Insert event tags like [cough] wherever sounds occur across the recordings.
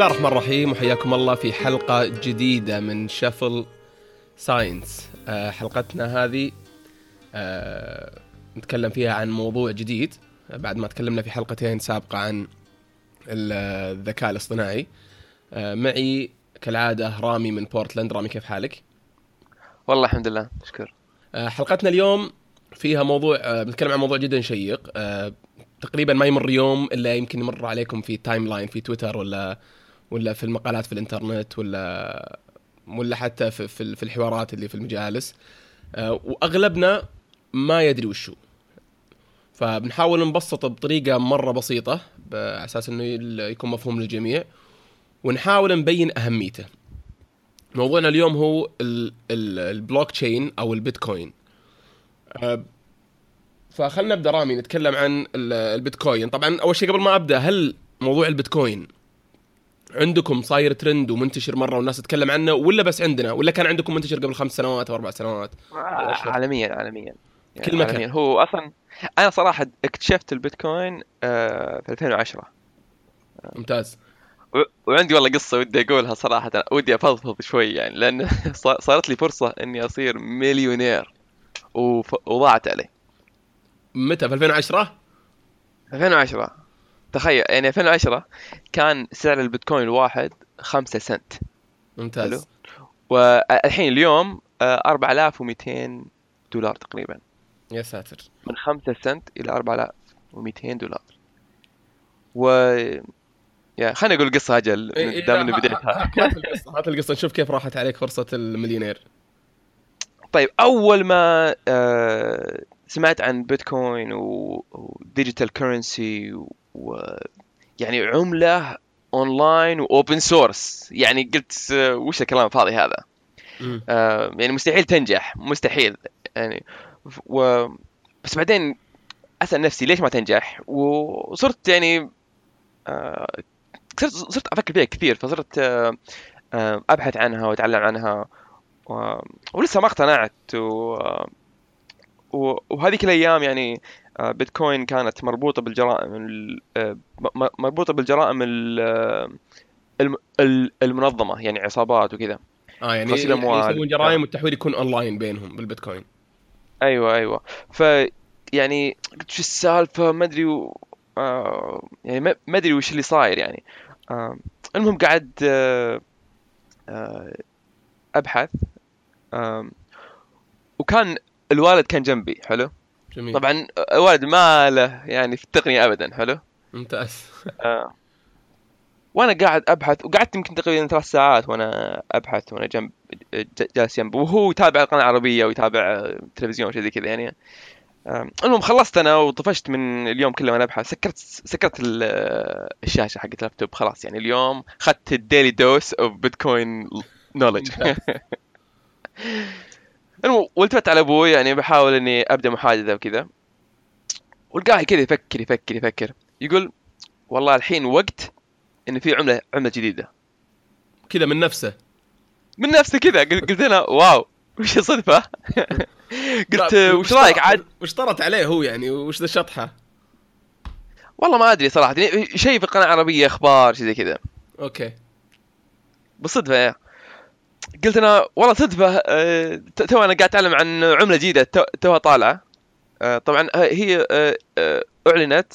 الله الرحمن الرحيم وحياكم الله في حلقة جديدة من شفل ساينس آه، حلقتنا هذه آه، نتكلم فيها عن موضوع جديد. بعد ما تكلمنا في حلقتين سابقة عن ال- الذكاء الاصطناعي. آه، معي كالعادة رامي من بورتلاند رامي كيف حالك؟ والله الحمد لله شكر حلقتنا اليوم فيها موضوع بنتكلم عن موضوع جدا شيق. تقريبا ما يمر يوم إلا يمكن يمر عليكم في timeline في تويتر ولا ولا في المقالات في الإنترنت ولا ولا حتى في في الحوارات اللي في المجالس. آه، وأغلبنا ما يدري وشو فبنحاول نبسطه بطريقة مرة بسيطة على أساس انه يكون مفهوم للجميع ونحاول نبين أهميته. موضوعنا اليوم هو ال- ال- البلوك تشين أو البيتكوين. أه، فخلنا نبدأ رامي نتكلم عن ال- البيتكوين. طبعا أول شيء قبل ما أبدأ هل موضوع البيتكوين عندكم صاير ترند ومنتشر مرة والناس تتكلم عنه ولا بس عندنا؟ ولا كان عندكم منتشر قبل خمس سنوات أو أربع سنوات؟ أشرف. عالميا عالميا. يعني كل مكان. عالميا. هو أصلا أنا صراحة اكتشفت البيتكوين آه، في 2010 ممتاز. و- وعندي والله قصة ودي أقولها صراحة ودي أفضفض شوي يعني لأن [laughs] صار- صارت لي فرصة إني أصير مليونير وف- وضاعت علي. متى؟ في 2010 2010 تخيل يعني 2010 كان سعر البيتكوين الواحد 5 سنت. ممتاز. حلو. والحين اليوم آه، 4200 دولار تقريبا. يا ساتر. من 5 سنت إلى 4200 دولار. و يا خليني أقول القصة أجل إيه، دام إني ها- بديتها. ها- هات القصة هات القصة نشوف كيف راحت عليك فرصة المليونير. طيب أول ما آه، سمعت عن بيتكوين و digital currency و يعني عملة online و open source يعني قلت آه، وش الكلام الفاضي هذا. آه، يعني مستحيل تنجح مستحيل. يعني و بس بعدين اسال نفسي ليش ما تنجح؟ وصرت يعني آه، صرت صرت أفكر فيها كثير. فصرت آه، آه، أبحث عنها وأتعلم عنها. و... ولسه ما اقتنعت. و... و... وهذيك الأيام يعني آه، بيتكوين كانت مربوطة بالجرائم ال... آه، مربوطة بالجرائم ال... آه، الم... ال- المنظمة يعني عصابات وكذا. آه يعني أموال. يسوون جرائم والتحويل يكون اونلاين بينهم بالبيتكوين. أيوه أيوه. ف يعني قلت شو السالفة؟ ما أدري و... آه يعني ما ما أدري وش اللي صاير يعني. آه المهم قاعد آه آه أبحث. آه وكان الوالد كان جنبي حلو؟ جميل. طبعا الوالد ما له يعني في التقنية ابدا حلو؟ ممتاز. آه. وأنا قاعد أبحث وقعدت يمكن تقريبا ثلاث ساعات وأنا أبحث وأنا جنب جالس جنبه. وهو يتابع القناه العربيه ويتابع آه، تلفزيون شيء زي كذا يعني. المهم خلصت أنا وطفشت من اليوم كله وأنا أبحث. سكرت سكرت ال- الشاشة حقت اللابتوب خلاص يعني. اليوم أخذت ال daily dose of Bitcoin نولج والتفت على أبوي يعني بحاول إني أبدأ محادثة وكذا. والقاعد كذا يفكر يفكر يفكر. يقول والله الحين وقت إن في عملة عملة جديدة. كذا من نفسه. من نفسه كذا. قل- قلت أنا واو وش الصدفة؟ [laughs] قلت وش رأيك؟ عاد وش طرت عليه هو يعني؟ وش ذا الشطحه والله ما أدري صراحة. يعني شيء في القناة العربيه أخبار شيء زي كذا. okay. بالصدفة يعني. قلت أنا والله صدفة آه، تو أنا قاعد أتعلم عن عملة جديدة تو- توها طالعة. آه، طبعا آه، هي أعلنت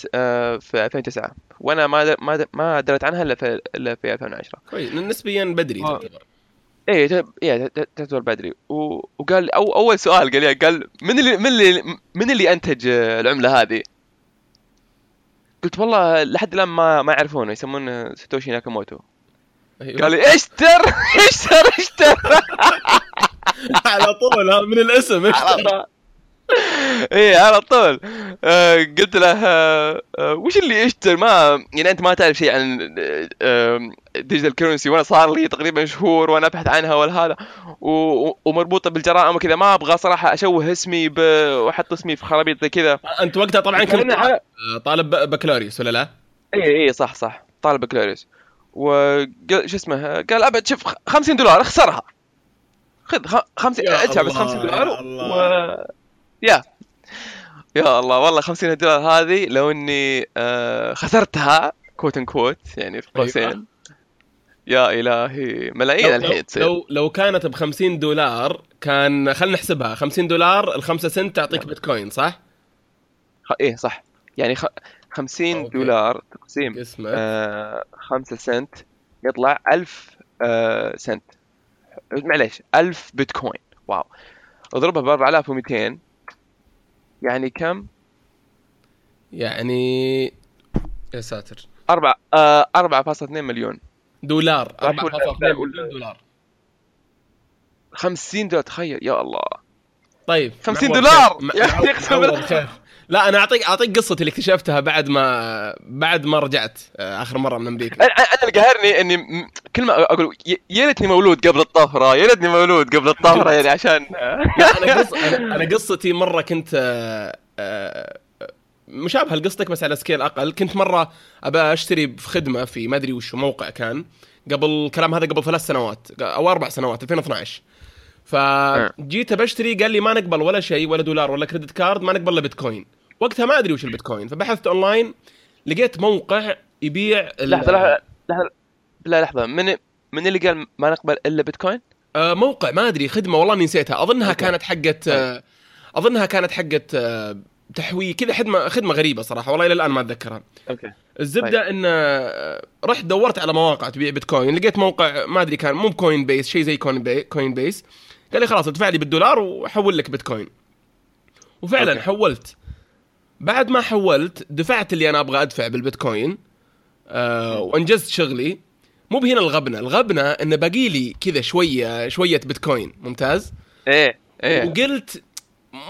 في 2009 وأنا ما ما ما دريت عنها إلا في إلا في 2010 كويس. نسبيا بدري. تعتبر. إيه ت- تعتبر بدري. وقال أو أول سؤال قال لي قال من اللي من اللي من اللي أنتج العملة هذه؟ قلت والله لحد الآن ما ما يعرفونه يسمونه ساتوشي ناكاموتو. أيوه. قال لي اشتر اشتر اشتر على طول ها، من الاسم طول. إيه على طول. آه قلت له آه آه وش اللي اشتر ما يعني أنت ما تعرف شيء عن digital currency وأنا صار لي تقريبا شهور وأنا أبحث عنها ولا هذا و- و- ومربوطة بالجرائم وكذا. ما أبغى صراحة أشوه اسمي. وأحط اسمي في خرابيط زي كذا. أنت وقتها طبعا كنت طالب- بكالوريوس ولا لا؟ اي اي صح صح. طالب بكالوريوس. وقال شو اسمه قال أبد شوف 50 دولار اخسرها خذ خ- 50 يا ادفع بس الله، 50 دولار. و... يا يا الله والله 50 دولار هذه لو إني آه خسرتها quote unquote يعني في أيوة. قوسين يا إلهي ملايين لو, الحين تصير لو لو كانت ب 50 دولار كان خلينا نحسبها 50 دولار ال 5 سنت تعطيك نعم. بيتكوين صح؟ إيه صح يعني خ... 50 okay. دولار تقسيم اسمه آه 5 سنت يطلع 1000 آه سنت. معليش 1000 بيتكوين. wow. اضربها ب 4200 يعني كم؟ يعني يا ساتر. 4 آه 4.2 مليون. دولار صح ولا- 4.2 لا، ولا- مليون دولار. 50 دولار تخيل. يا الله. طيب 50 معوض دولار! يا أقسم معوض بالله. لا أنا اعطيك أعطيك قصتي اللي اكتشفتها بعد ما بعد ما رجعت آه، آخر مرة من أمريكا. أنا أنا اللي قاهرني إني كل ما أقول يا ليتني مولود قبل الطفره يا ليتني مولود قبل الطفره يعني عشان [laughs] لا أنا [laughs] قص... أنا أنا قصتي مرة كنت آه، آه، مشابهه لقصتك بس على سكيل أقل. كنت مرة أبى أشتري في خدمة في ما أدري وش موقع كان قبل الكلام هذا قبل ثلاث سنوات أو أربع سنوات 2012 فجيت بشتري قال لي ما نقبل ولا شيء ولا دولار ولا credit card ما نقبل إلا بيتكوين. وقتها ما أدري وش البيتكوين. فبحثت اونلاين لقيت موقع يبيع لحظة لحظة لحظة. لا لحظة. من من اللي قال ما نقبل إلا بيتكوين؟ آه، موقع ما أدري خدمة والله نسيتها. أظنها أوكي. كانت حقت آه، أظنها كانت حقت آه، تحوي كذا خدمة خدمة غريبة صراحة والله إلى الآن ما أتذكرها. okay. الزبدة إن آه، رحت دورت على مواقع تبيع بيتكوين لقيت موقع ما أدري كان مو بـ Coinbase شيء زي coin, بي Coinbase قال لي خلاص ادفع لي بالدولار وحول لك بيتكوين. وفعلا أوكي. حولت. بعد ما حولت دفعت اللي أنا أبغى أدفع بالبيتكوين آه وأنجزت شغلي. مو بهنا الغبنة. الغبنة انه باقي لي كذا شوية شوية بيتكوين. ممتاز؟ إيه إيه. وقلت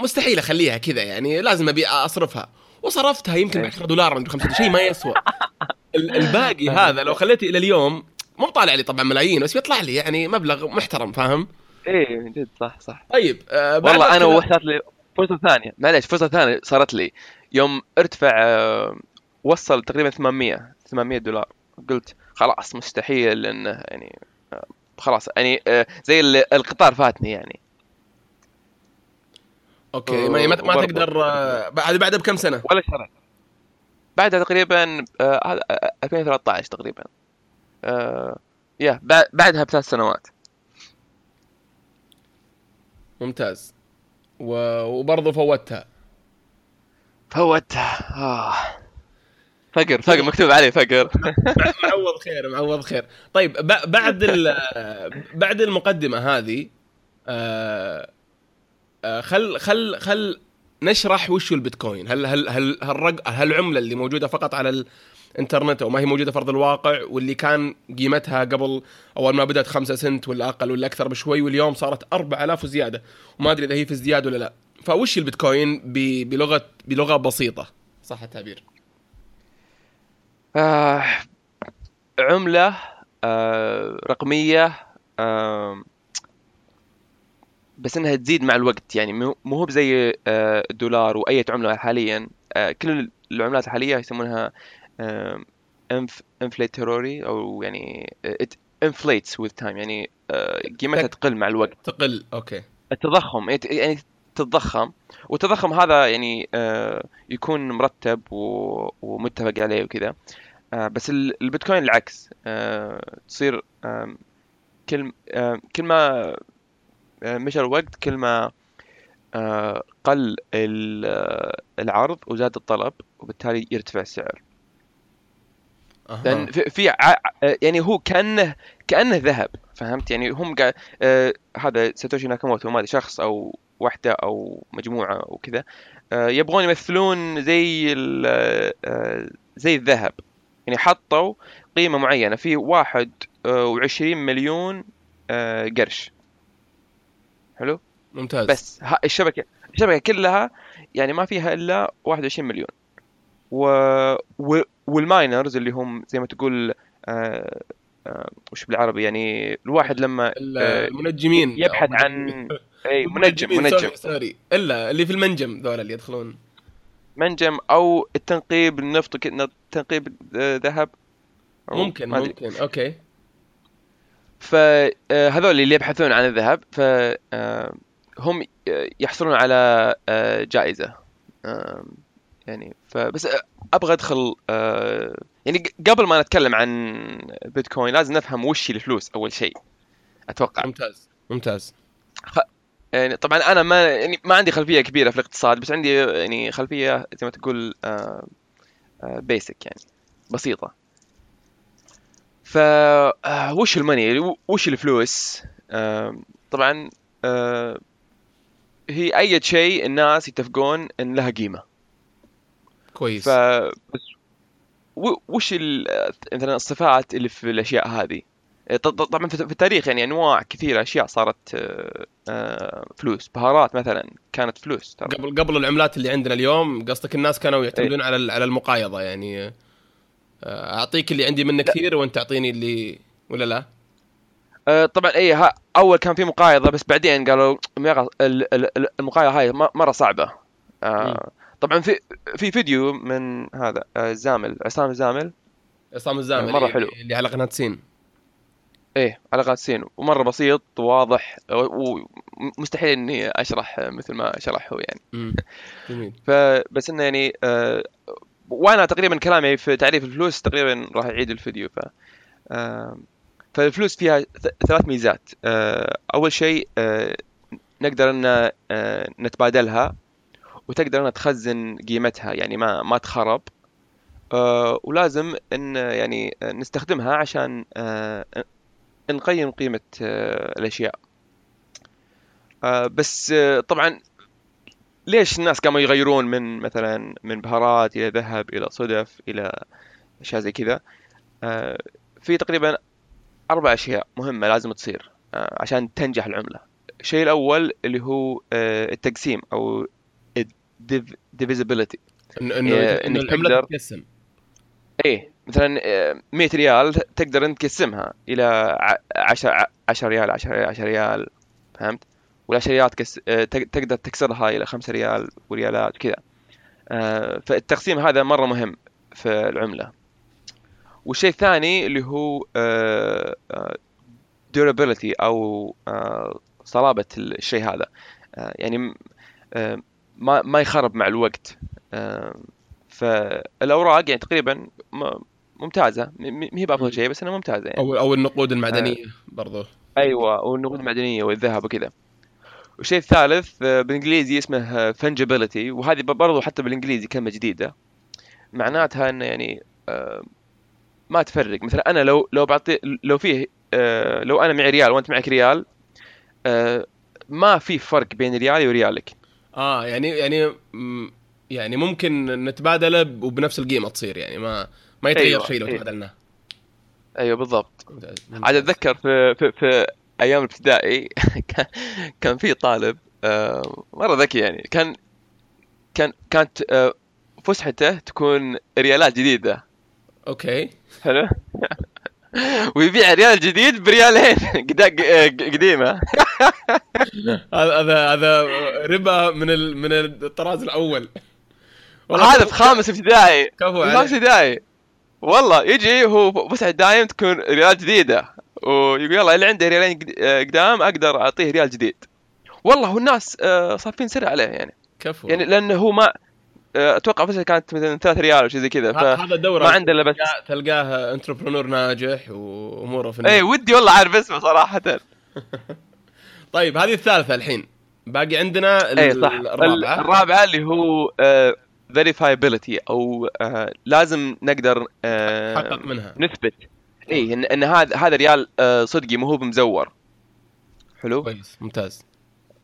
مستحيل أخليها كذا يعني لازم أبي أصرفها. وصرفتها يمكن إيه. 10 دولار من 5 شيء ما يسوى. [laughs] ال- الباقي هذا لو خليته إلى اليوم مو طالع لي طبعا ملايين بس بيطلع لي يعني مبلغ محترم فاهم؟ إيه من جد صح صح. طيب آه والله أنا وحصلت لي فرصة ثانية معليش فرصة ثانية صارت لي. يوم ارتفع آه، وصل تقريبا 800 800 دولار. قلت خلاص مستحيل انه يعني آه، خلاص يعني آه، زي ال- القطار فاتني يعني. أوكي ما ما, تقدر آه، بعد بعد بكم سنة؟ ولا شريت بعدها تقريبا آه، هذا آه، 2013 تقريبا. آه، يا بعد- بعدها بثلاث سنوات. ممتاز. و... وبرضه فوتها. فوتها. آه. فقر فقر مكتوب عليه فقر. [laughs] معوض خير معوض خير. طيب ب- بعد ال- بعد المقدمة هذه آه، آه، خل خل خل نشرح وش هو البيتكوين. هل هل هل هالرق هل العمله اللي موجودة فقط على الانترنت أو ما هي موجودة في أرض الواقع واللي كان قيمتها قبل أول ما بدأت 5 سنت ولا أقل ولا أكثر بشوي واليوم صارت 4000 وزيادة. وما أدري إذا هي في ازدياد ولا لا. فوش البيتكوين ب- بلغه بلغة بسيطة؟ صح التعبير. آه عملة آه رقمية آه بس إنها تزيد مع الوقت. يعني مو مو هو بزي آه الدولار وأي عملة حاليا. آه كل العملات الحالية يسمونها آه inflationary أو يعني inflates with time. يعني آه قيمتها تقل مع الوقت. تقل okay. التضخم يت- يعني تتضخم. والتضخم هذا يعني آه، يكون مرتب ومتفق عليه وكذا. آه، بس ال- البيتكوين العكس. تصير كل كل ما مشى الوقت كل ما قل ال- العرض وزاد الطلب وبالتالي يرتفع السعر. لأن. في, في ع... ع- يعني هو كانه كأنه ذهب فهمت؟ يعني هم قاعد آه هذا ساتوشي ناكاموتو ما ادري شخص أو واحدة أو مجموعة وكذا آه يبغون يمثلون زي ال- آه زي الذهب. يعني حطوا قيمة معينة في واحد آه وعشرين مليون آه قرش. حلو؟ ممتاز. بس الشبكه الشبكة كلها يعني ما فيها إلا 21 مليون. و... و... وال miners اللي هم زي ما تقول آه... آه... وش بالعربي يعني الواحد لما آه... المنجمين. يبحث عن [laughs] إي منجم منجم. sorry, إلا اللي في المنجم ذولا اللي يدخلون. منجم أو التنقيب النفط تنقيب ذهب. ممكن. ممكن. أوكي. فهذول اللي يبحثون عن الذهب فهم يحصلون على آم، يعني فبس أبغى أدخل آه، يعني قبل ما نتكلم عن بيتكوين لازم نفهم وش الفلوس أول شيء أتوقع. ممتاز ممتاز. يعني طبعا أنا ما يعني ما عندي خلفية كبيرة في الاقتصاد بس عندي يعني خلفية زي ما تقول بيسك يعني بسيطة. ف آه، وش الماني وش الفلوس؟ آه، طبعا آه، هي أي شيء الناس يتفقون إن لها قيمة. كويس. ف بس و- وش مثلا الصفات اللي في الأشياء هذه؟ ط- طبعا في التاريخ يعني أنواع كثيرة أشياء صارت آه، آه، فلوس. بهارات مثلا كانت فلوس ترى. قبل قبل العملات اللي عندنا اليوم قصدك الناس كانوا يعتمدون على على المقايضة يعني آه، أعطيك اللي عندي منه كثير وأنت تعطيني اللي ولا لا؟ طبعا اي أول كان في مقايضة بس بعدين قالوا المقايضة هاي مرة صعبة. آه، طبعا في في فيديو من هذا آه، زامل عصام الزامل. عصام الزامل اللي- حلو. اللي على قناة سين. إيه على غاسين ومرة بسيط وواضح ومستحيل إني أشرح مثل ما شرح هو يعني. [laughs] جميل. فبس إنه يعني آه، وأنا تقريبا كلامي في تعريف الفلوس تقريبا راح يعيد الفيديو ف آه، فالفلوس فيها ثلاث ميزات. آه، أول شيء نقدر إن نتبادلها. وتقدر ان تخزن قيمتها يعني ما ما تخرب. آه، ولازم إن يعني نستخدمها عشان آه، نقيم قيمة آه، الأشياء. آه، بس آه، طبعا ليش الناس قاموا يغيرون من مثلا من بهارات إلى ذهب إلى صدف إلى أشياء زي كذا؟ آه، في تقريبا أربع أشياء مهمة لازم تصير عشان تنجح العملة. الشيء الأول اللي هو التقسيم أو إن- انه إيه، إنه إنك العمله تتقسم. إيه مثلا آه، 100 ريال تقدر انت تقسمها إلى 10 10 ريال 10 ريال 10 ريال فهمت؟ والعشريات كس... تق- تقدر تكسرها إلى 5 ريال وريالات وكذا آه، فالتقسيم هذا مرة مهم في العملة. والشيء الثاني اللي هو آه، آه، durability أو صلابة الشيء هذا. يعني ما ما يخرب مع الوقت. آه، فالأوراق يعني تقريبا ممتازة. ما هي بأفضل. شيء بس إنها ممتازة يعني. أو أو النقود المعدنية برضو. أيوه والنقود المعدنية والذهب وكذا. والشيء الثالث آه، بالإنجليزي اسمه فنجبيليتي وهذه برضو حتى بالإنجليزي كلمة جديدة. معناتها إنه يعني آه، ما تفرق. مثلا أنا لو لو بعطي لو فيه آه، لو أنا معي ريال وأنت معك ريال آه، ما في فرق بين ريالي وريالك. آه يعني يعني يعني ممكن نتبادله وبنفس القيمة تصير يعني ما ما يتغير أيوة، شيء لو أيوة. تبادلناه. أيوه بالضبط. عاد أتذكر في في, في أيام الابتدائي [laughs] كان- في طالب آه، مرة ذكي يعني كان كان كانت آه، فسحته تكون ريالات جديدة. okay. حلو؟ [laughs] ويبيع ريال جديد بريالين [laughs] قديمة. هذا هذا هذا ربا من ال... من الطراز الأول. هذا في خامس ابتدائي. كفو. خامس ابتدائي. والله يجي هو فسحه دايم تكون ريالات جديدة. ويقول يلا اللي عنده ريالين قد- قدام أقدر أعطيه ريال جديد. والله والناس آه، صارفين سر عليه يعني. كفو. يعني لأنه هو ما آه، أتوقع فسحه كانت مثلا 3 ريال أو شيء زي كذا هذا دورة ما عنده إلا بس. تلقاه- entrepreneur ناجح وأموره في ال نور. ودي والله عارف اسمه صراحة. [laughs] طيب هذه الثالثة الحين. باقي عندنا ال- اي صح. الرابعة. الرابعة اللي هو آه، verifiability أو آه، لازم نقدر آه، نتحقق منها. نثبت. اي إن إن هذا هذا ريال آه، صدقي مو هو بمزور حلو؟ كويس ممتاز.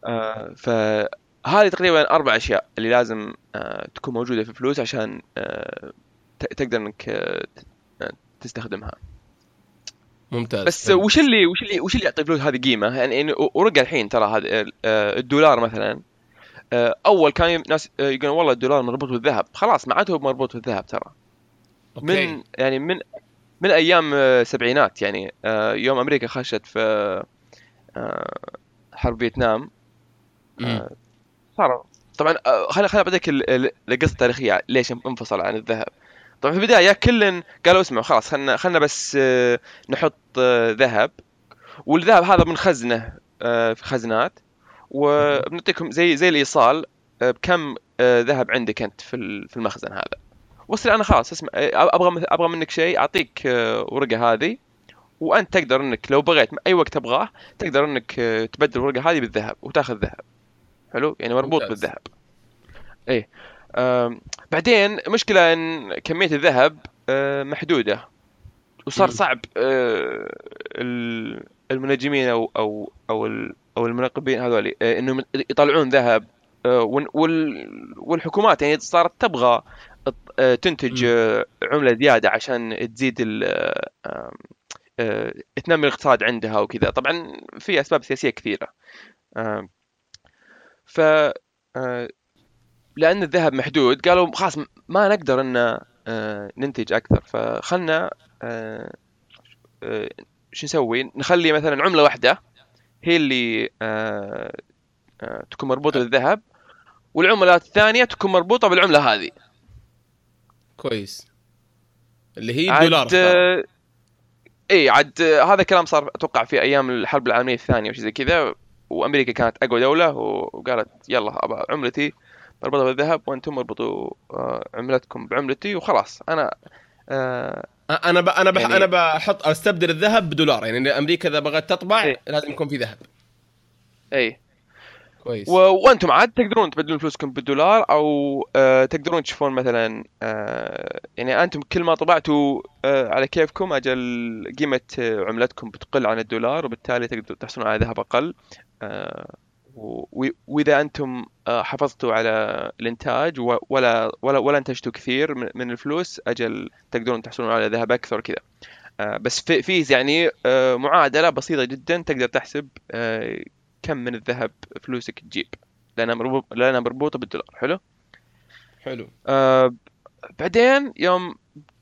آه، فهذه تقريبا أربع أشياء اللي لازم آه، تكون موجودة في الفلوس عشان آه، تقدر إنك آه، آه، تستخدمها. ممتاز بس حلو. وش اللي وش اللي وش اللي يعطي الفلوس هذه قيمة يعني ورقه الحين ترى هذا آه، الدولار مثلا آه، أول كان ناس آه، يقولون والله الدولار مربوط بالذهب خلاص ما عاد هو مربوط بالذهب ترى أوكي. من يعني من من أيام السبعينات يعني يوم أمريكا خشت في حرب فيتنام. صار طبعا خليني خليني بعطيك ال- ال- القصة التاريخية ليش انفصل عن الذهب طبعا في البداية كل قالوا اسمعوا خلاص خلنا خلنا بس آه، نحط آه، ذهب. والذهب هذا بنخزنه آه، في خزنات. وبنعطيكم زي زي الإيصال بكم ذهب عندك أنت في ال- في المخزن هذا. وصل أنا خلاص اسمع أبغى أبغى منك شيء أعطيك ورقة هذه. وأنت تقدر إنك لو بغيت أي وقت تبغاه تقدر إنك تبدل الورقة هذه بالذهب وتأخذ ذهب. حلو؟ يعني مربوط ممتاز. بالذهب. آم، بعدين مشكلة إن كمية الذهب آه، محدودة. وصار. صعب آه، ال- المنجمين أو أو أو أو المنقبين هذول آه، إنهم يطلعون ذهب وال- وال- والحكومات يعني صارت تبغى تنتج عملة زيادة عشان تزيد تنمي الاقتصاد عندها وكذا. طبعا في أسباب سياسية كثيرة. ف لأن الذهب محدود قالوا خلاص ما نقدر إن آه، ننتج أكثر. فخلنا آه، آه، شو نسوي؟ نخلي مثلا عملة واحدة هي اللي تكون مربوطة بالذهب والعملات الثانية تكون مربوطة بالعملة هذه. كويس. اللي هي الدولار. آه، اي عاد هذا الكلام صار أتوقع في أيام الحرب العالمية الثانية وشي زي كذا وأمريكا كانت أقوى دولة وقالت يلا عملتي. مربوطه بالذهب وأنتم اربطوا آه، عملتكم بعملتي وخلاص. أنا آه، أنا ب... أنا بح... يعني- أنا بحط أستبدل الذهب بدولار. يعني أمريكا إذا بغت تطبع إيه. لازم يكون في ذهب. اي كويس. و... وأنتم عاد تقدرون تبدلون فلوسكم بالدولار أو آه تقدرون تشوفون مثلا آه يعني أنتم كل ما طبعتوا آه على كيفكم أجل قيمة آه، عملتكم بتقل عن الدولار وبالتالي تقدروا تحصلون على ذهب أقل. آه. وإذا أنتم آه حافظتوا على الإنتاج. ولا ولا ولا أنتجتوا كثير من... الفلوس أجل تقدرون تحصلون على ذهب أكثر كذا آه بس في في يعني آه معادلة بسيطة جدا تقدر تحسب كم من الذهب فلوسك تجيب. لانها مربوط لانها مربوطة بالدولار. حلو؟ حلو. آه بعدين يوم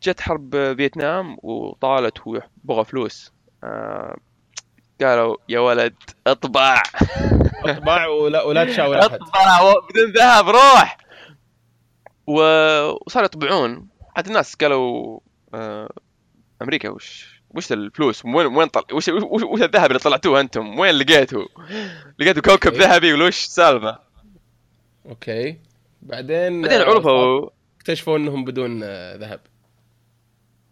جت حرب فيتنام وطالت وبغى فلوس آه قالوا يا ولد اطبع. [laughs] اطبع ولا ولا تشاور أحد. اطبع بدون ذهب روح! و- وصاروا يطبعون. عاد الناس قالوا آه أمريكا وش وش الفلوس؟ وين وين طل... وش وش, وش الذهب اللي طلعتوه أنتم؟ وين لقيتوا؟ لقيتوا كوكب. ذهبي ولا وش السالفة؟ okay. بعدين بعدين عرفوا اكتشفوا إنهم بدون آه، ذهب.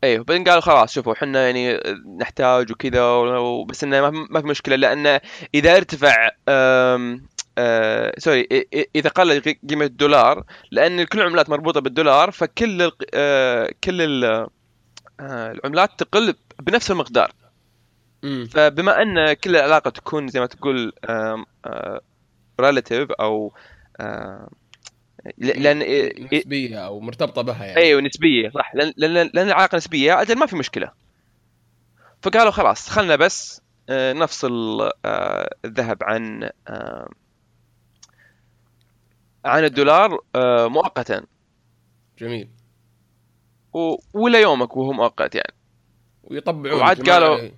أيوه بعدين قالوا خلاص شوفوا إحنا يعني نحتاج وكذا بس إنه ما في مشكلة لأن إذا ارتفع أم آه sorry إذا قل قيمة الدولار لأن كل العملات مربوطة بالدولار فكل ال- آه كل ال- آه العملات تقل بنفس المقدار. امم فبما أن كل العلاقة تكون زي ما تقول ريلاتيف أو آه ل- لأن إ- إ- نسبية أو مرتبطة بها يعني. أيوه نسبية صح. لأن لأن لأن العلاقة نسبية أجل ما في مشكلة. فقالوا خلاص خلنا بس آه، نفصل آه، الذهب عن آه، عن الدولار مؤقتا. جميل. و- ولا يومك وهو مؤقت يعني. ويطبعون وعاد قالوا-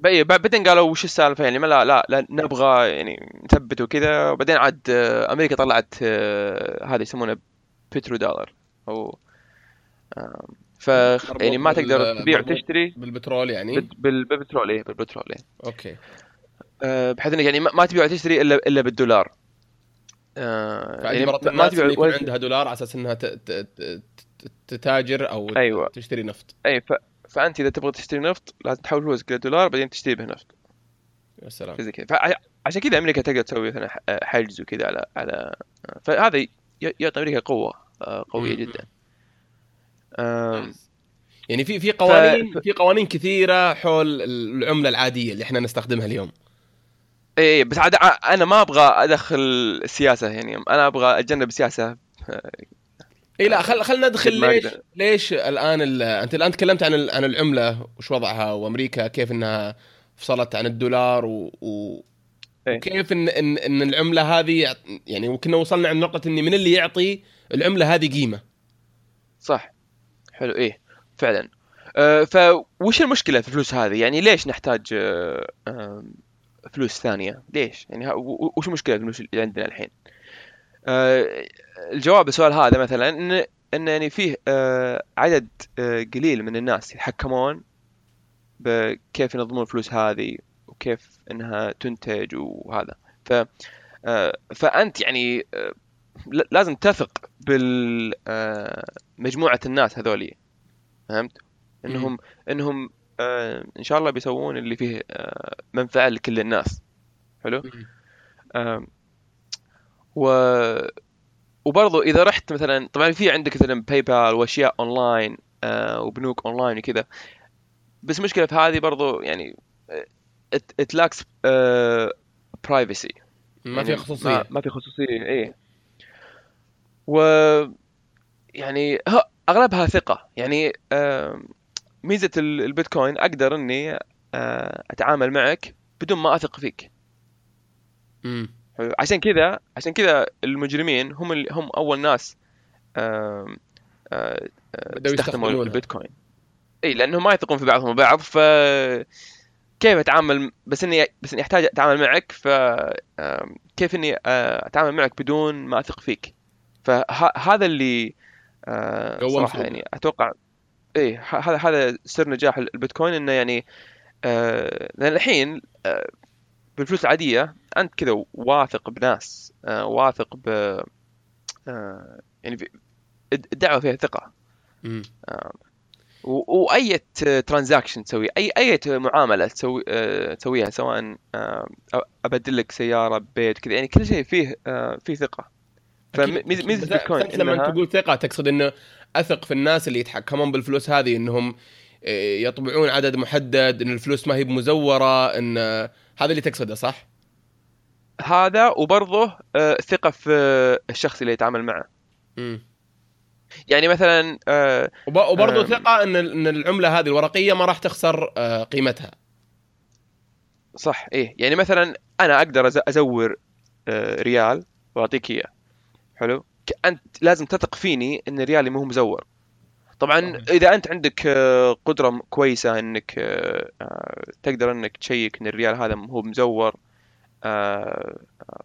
بعدين قالوا وش السالفة يعني؟ ما لا لا, لا نبغى يعني نثبت وكذا. وبعدين عاد آه، أمريكا طلعت آه، هذا يسمونه بترو دولار. أو ف يعني ما تقدر تبيع وتشتري. بالبترول يعني؟ بال- بال- بالبترول إيه بالبترول إيه. أوكي. آه، بحيث إنك يعني ما تبيع وتشتري الا إلا بالدولار. يعني ما تبيع يكون عندها دولار على أساس إنها تتاجر أو أيوة. تشتري نفط. أي ف... فأنت إذا تبغى تشتري نفط لازم تحول فلوسك إلى دولار بعدين تشتري به نفط. يا سلام. زي كذا. فعشان كذا أمريكا تقدر تسوي مثلا حجز وكذا على على فهذا يعطي أمريكا قوة آه، قوية. جدا. يعني في في قوانين ف- في قوانين كثيرة حول العملة العادية اللي إحنا نستخدمها اليوم. اي بس عاد أنا ما أبغى أدخل السياسة يعني أنا أبغى أتجنب السياسة اي لا خل خلينا ندخل ليش. ليش الآن ال- أنت الآن تكلمت عن ال- عن العملة وش وضعها وأمريكا كيف إنها فصلت عن الدولار و, و... إيه. وكيف ان ان إن العملة هذه يعني وكنا وصلنا عند نقطة اني من اللي يعطي العملة هذه قيمة. صح. حلو إيه فعلا. آه، فوش المشكلة في الفلوس هذه؟ يعني ليش نحتاج آم، فلوس ثانية؟ ليش؟ يعني وش المشكلة في الفلوس اللي عندنا الحين؟ آه، الجواب للسؤال هذا مثلا إن إن يعني فيه آه، عدد آه، قليل من الناس يتحكمون بكيف ينظمون الفلوس هذه وكيف إنها تنتج وهذا. ف آه، فأنت يعني آه، لازم تثق بالمجموعه الناس هذولي. فهمت؟ إنهم إنهم آه، إن شاء الله بيسوون اللي فيه آه، منفعة لكل الناس. حلو؟ و وبرضو إذا رحت مثلا طبعا في عندك مثلا PayPal وأشياء اونلاين آه، وبنوك اونلاين وكذا. بس مشكلة في هذه برضو يعني it lacks privacy ما في خصوصية. ما, ما في خصوصية إيه. و يعني أغلبها ثقة. يعني آم، ميزة ال- البيتكوين أقدر إني آه، أتعامل معك بدون ما أثق فيك. مم. عشان كذا عشان كذا المجرمين هم اللي هم أول ناس استخدموا. البيتكوين إي لأنهم ما يثقون في بعضهم البعض ف كيف أتعامل بس إني بس إني أحتاج أتعامل معك ف كيف إني أتعامل معك بدون ما أثق فيك فهذا اللي صراحة. يعني أتوقع ه- هذا هذا سر نجاح البيتكوين إنه يعني لأن الحين بالفلوس العادية أنت كذا واثق بناس آه، واثق ب آه، يعني الدعوة فيها ثقة. و- وأي ترانزاكشن تسوي أي أي معاملة تسوي آه، تسويها سواء آه، أبدل لك سيارة بيت كذا يعني كل شيء فيه آه، فيه ثقة. فميزه البيتكوين أنت لما إنها- تقول ثقة تقصد إنه أثق في الناس اللي يتحكمون بالفلوس هذه إنهم آه، يطبعون عدد محدد إن الفلوس ما هي بمزورة إن آه، هذا اللي تقصده صح؟ هذا وبرضه آه، ثقة في الشخص اللي يتعامل معه مم. يعني مثلا آه، وب- وبرضه أم. ثقة إن إن العملة هذه الورقية ما راح تخسر آه، قيمتها صح إيه يعني مثلا أنا أقدر أزور آه، ريال وأعطيك إياه حلو أنت لازم تثق فيني إن ريالي مو مزور طبعا. إذا أنت عندك آه، قدرة م- كويسة إنك آه، آه، تقدر إنك تشيك إن الريال هذا هو مزور آه، آه،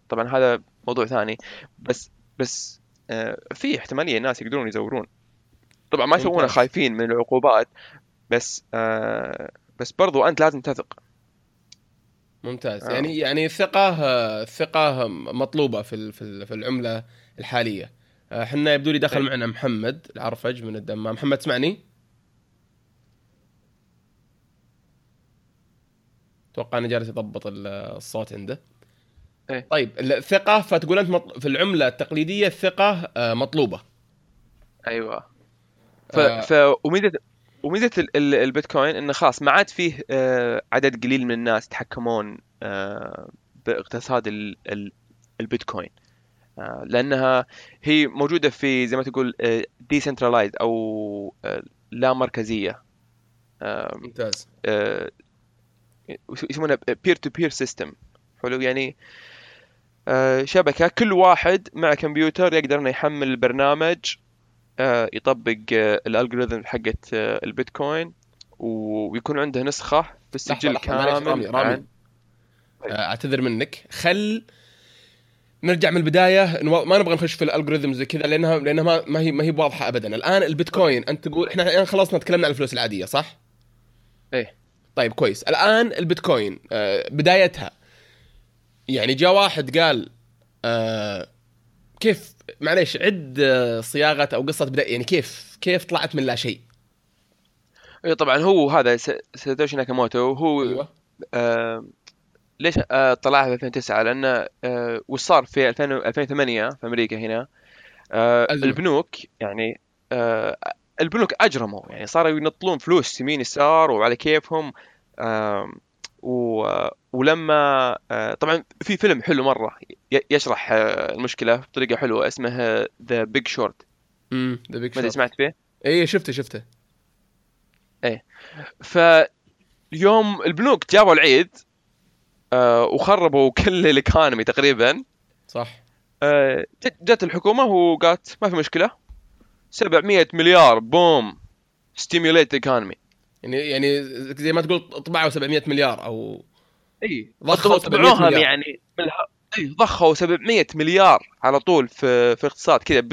طبعا هذا موضوع ثاني. بس بس آه، في احتمالية الناس يقدرون يزورون. طبعا ما يسوونها ممتاز. خايفين من العقوبات. بس آه، بس برضو أنت لازم تثق. ممتاز. آه. يعني يعني الثقة آه، الثقة مطلوبة في في ال- في العملة الحالية. آه، إحنا يبدو لي دخل. معنا محمد العرفج من الدمام. محمد تسمعني؟ أتوقع انه جالس يضبط ال- الصوت عنده. إيه. طيب الثقه فتقول أنت مط... في العملة التقليدية الثقة آه، مطلوبة. أيوه. ف, آه. ف وميزة وميزة ال- ال- البيتكوين إنه خلاص ما عاد فيه آه، عدد قليل من الناس يتحكمون آه، باقتصاد ال- ال- البيتكوين. لأنها هي موجودة في زي ما تقول decentralized أو لا مركزية. ممتاز. يسمونها peer to peer system حلو؟ يعني آه، شبكة كل واحد مع كمبيوتر يقدر إنه يحمل البرنامج آه، يطبق آه، ال algorithm حقت البيتكوين ويكون عنده نسخة في السجل رامي كامل. رامي اعتذر منك. خل نرجع من البداية. نو- ما نبغى نخش في ال algorithms زي كذا لانها لأنها ما ما هي ما هي واضحة ابدا. الآن البيتكوين أنت تقول إحنا الآن خلصنا تكلمنا عن الفلوس العادية صح؟ إيه. طيب كويس. الآن البيتكوين آه، بدايتها. يعني جاء واحد قال آه، كيف معليش عد آه، صياغة أو قصة بدايه يعني كيف كيف طلعت من لا شيء؟ إيه طبعا هو هذا ساتوشي ناكاموتو هو أيوه. آه ليش آه طلعها في 2009 لأنه آه وش صار في 2000 2008 في أمريكا هنا؟ آه أزمة. البنوك يعني آه البنوك أجرموا يعني صاروا ينطلون فلوس يمين يسار وعلى كيفهم آه و ولما آه طبعا في فيلم حلو مرة يشرح آه المشكلة بطريقة حلوة اسمه The Big Short امم The Big ما أدري سمعت فيه؟ اي شفته شفته. فيوم البنوك جابوا العيد آه وخربوا كل [laughs] ال economy تقريبا. صح. آه، جت الحكومة وقالت ما في مشكلة. 700 مليار boom stimulate economy يعني يعني زي ما تقول طبعوا 700 مليار أو إي ضخوا 700 طبعوها مليار. يعني الح... إي ضخوا 700 مليار على طول في في اقتصاد كذا. ب...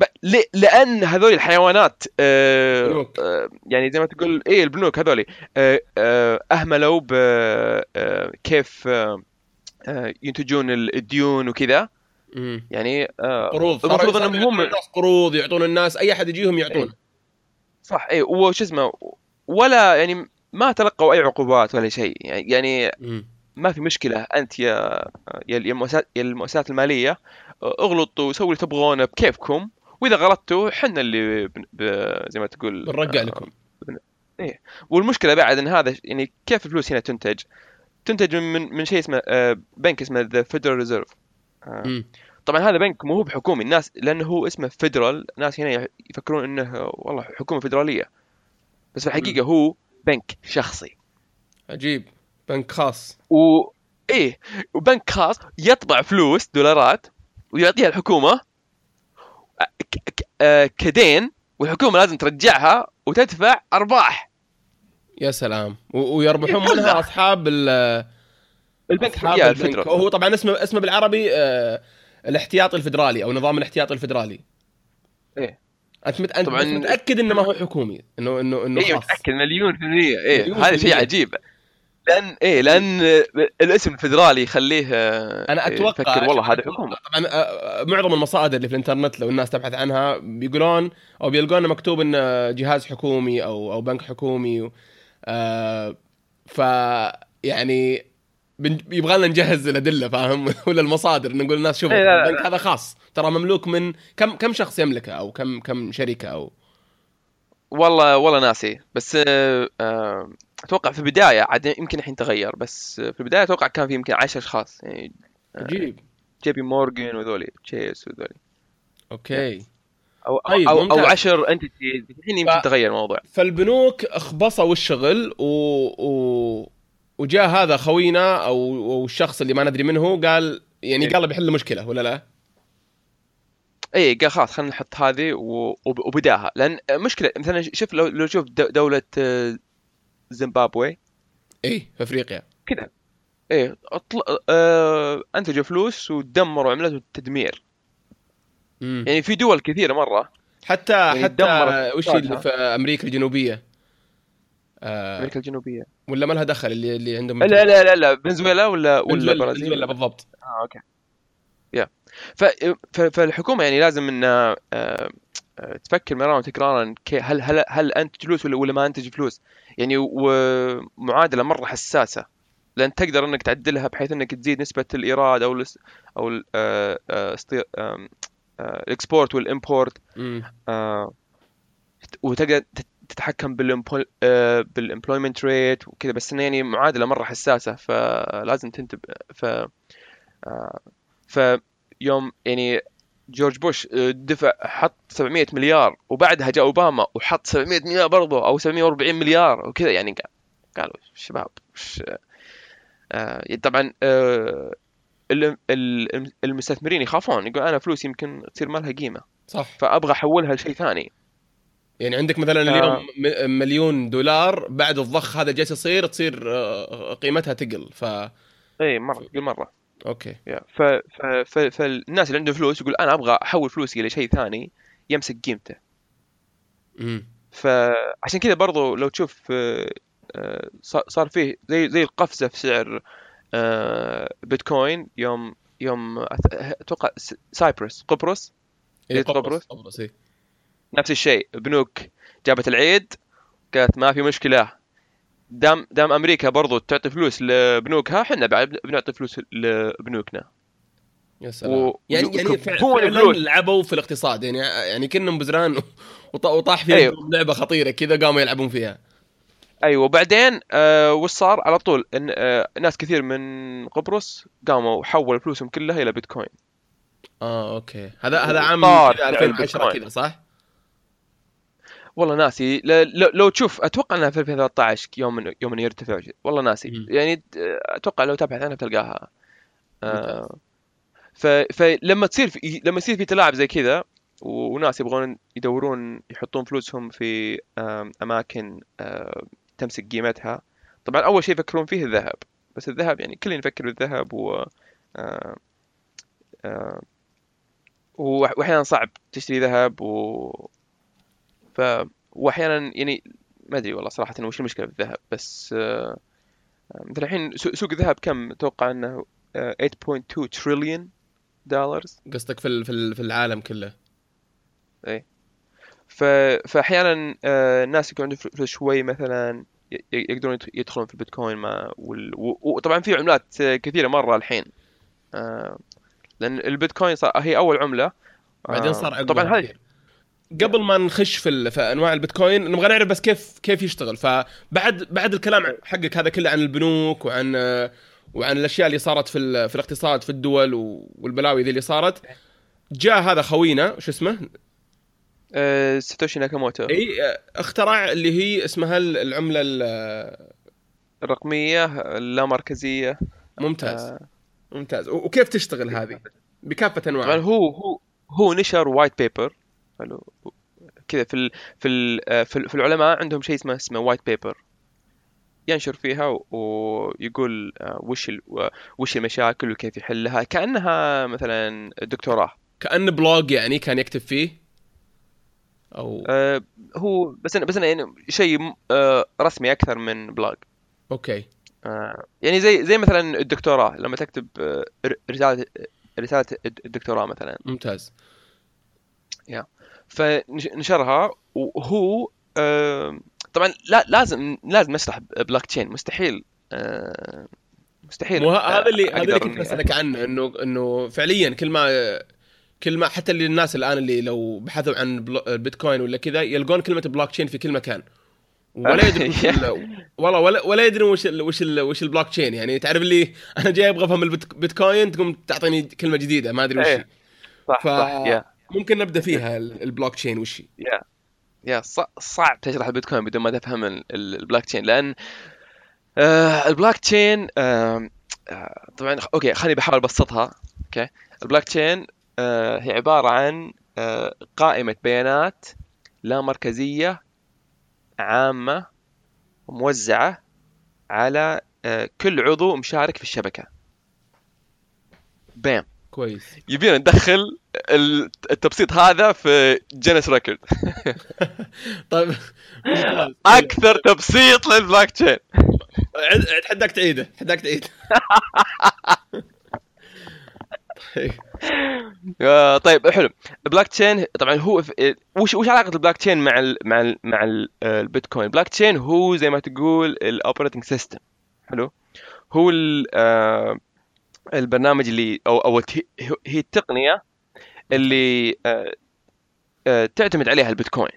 ب... ل... لأن هذول الحيوانات آه... آه... يعني زي ما تقول إي البنوك هذول آه... آه... أهملوا ب آه... كيف آه... آه... ينتجون ال- الديون وكذا. يعني آه قروض. المفروض إنهم يعطون هم الناس قروض يعطون الناس أي أحد يجيهم يعطون. صح اي وش اسمه ولا يعني ما تلقوا أي عقوبات ولا شيء. يعني يعني. ما في مشكلة. أنت يا يا المؤسسات المالية اغلطوا وسووا اللي تبغونه بكيفكم. وإذا غلطتوا حنا اللي بن- ب- زي ما تقول بنرجع آه، لكم والمشكلة بعد إن هذا يعني كيف الفلوس هنا تنتج؟ تنتج من من شيء اسمه آه، بنك اسمه The Federal Reserve. طبعا هذا بنك مو هو بحكومي الناس لأنه هو اسمه فيدرال الناس هنا يفكرون إنه والله حكومة فيدرالية. بس في الحقيقة هو بنك شخصي. عجيب. بنك خاص. و إيه وبنك خاص يطبع فلوس دولارات ويعطيها الحكومة ك... ك... آه، كدين والحكومة لازم ترجعها وتدفع أرباح. يا سلام. و- ويربحون. منها أصحاب ال البنك أصحاب البنك. هو طبعا اسمه اسمه بالعربي آه، الاحتياطي الفدرالي أو نظام الاحتياطي الفدرالي. إيه. أنت مت... أنت طبعاً- متأكد إنه ما هو حكومي انه انه إنه إيه متأكد مليون في المية. إيه هذا شيء. عجيب. لأن إيه لأن الاسم الفدرالي يخليه أنا أتوقع يفكر والله هذا حكومة. طبعا معظم المصادر اللي في الإنترنت لو الناس تبحث عنها بيقولون أو بيلقون مكتوب انه جهاز حكومي أو أو بنك حكومي آه ف يعني يبغى لنا نجهز الأدلة فاهم؟ [laughs] ولا المصادر نقول للناس شوفوا إيه، البنك هذا خاص ترى مملوك من كم كم شخص يملكه أو كم كم شركه أو؟ والله والله ناسي. بس آه، آه، أتوقع في البداية عاد يمكن الحين تغير بس في البداية أتوقع كان في يمكن 10 أشخاص يعني عجيب. JP Morgan وذولي Chase وذولي. okay. أو طيب، أو, ممتاز. أو 10 انتيتي الحين يمكن ف- تغير الموضوع. فالبنوك اخبصوا الشغل و... و... وجاء هذا خوينا أو أو الشخص اللي ما ندري منه قال يعني إيه. قال بيحل مشكله ولا لا؟ اي قال خلاص خلينا نحط هذه وبداها لأن مشكلة مثلا شوف لو لو شوف دولة آه، زيمبابوي إيه في أفريقيا كذا إيه أطل... آه... انتجوا فلوس ودمروا عملته التدمير مم. يعني في دول كثيرة مرة حتى يعني حتى وش. في أمريكا الجنوبية أمريكا الجنوبية. ولا ما لها دخل اللي اللي عندهم لا لا لا لا فنزويلا ولا ولا فنزويلا برازيل؟ فنزويلا بالضبط. آه أوكي. يا. فالحكومة يعني لازم انها آه... آه، تفكر مرارا وتكرارا هل هل هل انتج فلوس ولا ولا ما انتج فلوس يعني ومعادلة مرة حساسة. لأن تقدر إنك تعدلها بحيث إنك تزيد نسبة الإيراد أو الإس- أو ال- آه، آه، استي- آم، آه، ال export وال import. آه، وتقدر تتحكم بال employment rate وكذا بس إنه يعني معادلة مرة حساسة فلازم تنتبه ف آه، فيوم يعني جورج بوش آه، دفع حط 700 مليار وبعدها جاء أوباما وحط 700 مليار برضه أو 740 مليار وكذا يعني قال قالوا شباب وش آه، طبعا آه، ال- ال- المستثمرين يخافون يقول أنا فلوس يمكن تصير ما لها قيمة. صح. فأبغى أحولها لشيء ثاني. يعني عندك مثلا آه. اليوم م- مليون دولار بعد الضخ هذا جالس يصير تصير آه، قيمتها تقل ف اي مرة كل مرة أوكي يا. ف... ف... ف... فالناس اللي عندهم فلوس يقول أنا أبغى أحول فلوسي لشيء ثاني يمسك قيمته مم. فعشان كذا برضو لو تشوف آه، آه، صار فيه زي زي القفزة في سعر آه، بيتكوين يوم يوم أتوقع سايبرس قبرص إيه، جزيرة قبرص قبرص. قبرص إيه. نفس الشيء. بنوك جابت العيد قالت ما في مشكلة. دام دام أمريكا برضو تعطي فلوس لبنوكها إحنا بعد بنعطي فلوس لبنوكنا. يا سلام. و- يعني يعني فعلا. لعبوا في الاقتصاد. يعني يعني كانهم بزران وط- وطاح فيها أيوه. لعبة خطيرة كذا قاموا يلعبون فيها. أيوه. وبعدين آه وش صار؟ على طول إن آه ناس كثير من قبرص قاموا حولوا فلوسهم كلها إلى بيتكوين. آه أوكي. هذا هذا عام صار كذا سعر 2010 البيتكوين. كذا صح؟ والله ناسي. لو, لو تشوف أتوقع إنها في 2013 يوم من يوم من يرتفع والله ناسي. مم. يعني أتوقع لو تبحث عنها بتلقاها. ممتاز. آه ف فلما تصير في لما يصير في تلاعب زي كذا وناس يبغون يدورون يحطون فلوسهم في أماكن آه، تمسك قيمتها. طبعا أول شيء يفكرون فيه الذهب. بس الذهب يعني كلنا يفكر بالذهب و آه، آه، وأح- واحيانا صعب تشتري ذهب و ف واحيانا يعني ما أدري والله صراحة وش المشكلة في الذهب بس آه، مثلا الحين سوق الذهب كم؟ أتوقع إنه آه، 8.2 تريليون دولار قصدك في في ال- في العالم كله. ف... فأحيانا آه، الناس يكون عندهم فلوس شوي مثلا يقدرون يدخ- يدخلون في البيتكوين ما وطبعا في عملات آه، كثيرة مرة الحين لأن البيتكوين صار هي أول عملة بعدين صار أقوى طبعا هذه. قبل ما نخش في, ال- في أنواع البيتكوين نبغى نعرف بس كيف كيف يشتغل. فبعد بعد الكلام حقك هذا كله عن البنوك وعن وعن الأشياء اللي صارت في ال- في الاقتصاد في الدول و- والبلاوي ذي اللي صارت. جاء هذا خوينا شو اسمه؟ آه، ساتوشي ناكاموتو. إي اخترع اللي هي اسمها ال- العملة ال- الرقمية اللامركزية. ممتاز. آه، ممتاز. وكيف تشتغل هذه؟ بكافة أنواعها. هو هو هو نشر white paper. حلو. كذا في ال في ال آه، في ال- في العلماء عندهم شيء اسمه اسمه white paper ينشر فيها ويقول آه، وش وش المشاكل وكيف يحلها. كأنها مثلا دكتوراه. كأن blog يعني كان يكتب فيه؟ أو آه، هو بس أنا بس أنا يعني شيء آه، رسمي أكثر من blog okay. آه، يعني زي زي مثلا الدكتوراه. لما تكتب آه، رسالة رسالة الدكتوراه مثلا. ممتاز. فنشرها وهو طبعا لا لازم لازم نشرح بلوك تشين. مستحيل مستحيل. هذا اللي هذا اللي كنت بسألك عنه انه إنه فعليا كل ما كل ما حتى اللي الناس الآن اللي لو بحثوا عن البيتكوين ولا كذا يلقون كلمة بلوك تشين في كل مكان. ولا [laughs] يدري والله ولا ولا يدري وش ال وش ال وش البلوك تشين. يعني تعرف اللي أنا جاي أبغى أفهم البيتكوين تقوم تعطيني كلمة جديدة ما أدري وش. إيه. صح ف- صح ممكن نبدأ فيها ال- البلوك تشين وش يا يا صعب تشرح البيتكوين بدون ما تفهم ال- ال- البلوك تشين لأن آه، البلوك تشين آه، طبعا okay خليني بحاول أبسطها okay. ال blockchain آه، هي عبارة عن قائمة بيانات لا مركزية عامة موزعة على كل عضو مشارك في الشبكة. بام. كويس. يبينا ندخل ال- التبسيط هذا في Guinness record [laughs] طيب. أكثر تبسيط للبلوك تشين. اتحداك تعيده اتحداك تعيده. طيب. آه، طيب حلو. البلوك تشين طبعا هو وش وش علاقة البلوك تشين مع ال مع ال مع ال البيتكوين؟ البلوك تشين هو زي ما تقول ال operating system حلو. هو ال- آه، البرنامج اللي أو أو هي التقنية اللي آه، آه، تعتمد عليها البيتكوين.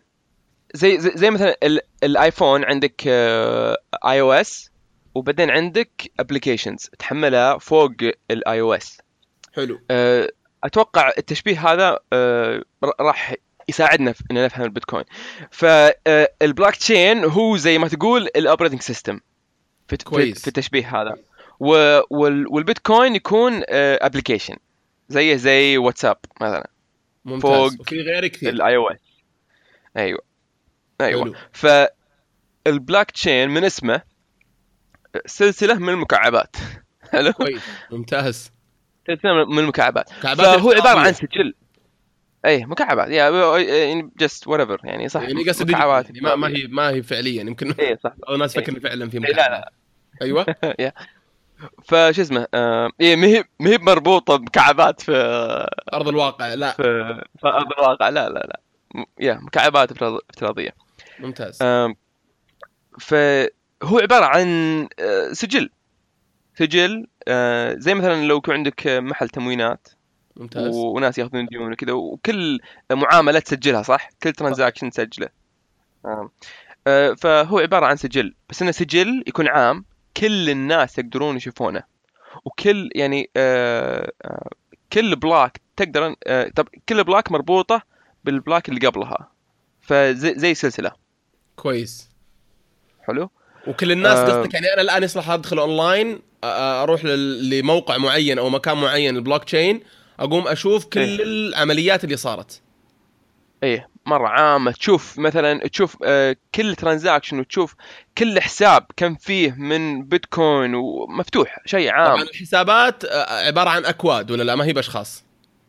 زي زي, مثلا ال- ال iPhone عندك iOS وبعدين عندك applications تحملها فوق ال iOS. حلو. آه، أتوقع التشبيه هذا آه، راح يساعدنا في ان نفهم البيتكوين. فالبلوك تشين هو زي ما تقول ال operating system في كويس. في التشبيه هذا. والبيتكوين يكون application زيه زي واتساب مثلا. ممتاز. فوق وفي غير كثير. ال iOS أيوه. أيوه. حلو. فالبلوك تشين من اسمه سلسلة من المكعبات. [laughs] حلو؟ كويس. ممتاز. سلسلة من المكعبات. كعبات فهو عبارة. عن سجل. أي مكعبات. يعني just whatever يعني صح. يعني قصدي مكعبات. يعني ما, ما هي ما هي فعليا. يمكن اي صح. [laughs] الناس إيه. فكر فعلا في إيه، مكان لا. لا أيوه. [laughs] فش اسمه آه، اي ما هي ما هي مربوطة بمكعبات في أرض الواقع لا في في أرض الواقع لا لا لا يا مكعبات افتراض- افتراضية ممتاز آم، فهو عبارة عن آه، سجل سجل آه، زي مثلا لو يكون عندك محل تموينات ممتاز وناس ياخذون ديون وكذا وكل معاملة تسجلها صح؟ كل transaction تسجله. آم. آه، فهو عبارة عن سجل بس إنه سجل يكون عام كل الناس يقدرون يشوفونه وكل يعني آه، آه، كل block تقدر آه، طب كل block مربوطة بال block اللي قبلها فزي زي سلسلة كويس حلو؟ وكل الناس آه. قصدك يعني أنا الآن يصلح أدخل أونلاين أروح لموقع معين أو مكان معين البلوك تشين أقوم أشوف كل إيه. العمليات اللي صارت إيه مرة عامة. تشوف مثلا تشوف آه، كل ترانزاكشن وتشوف كل حساب كم فيه من بيتكوين ومفتوح شيء عام. طبعا الحسابات آه، عبارة عن أكواد ولا لا؟ ما هي بأشخاص.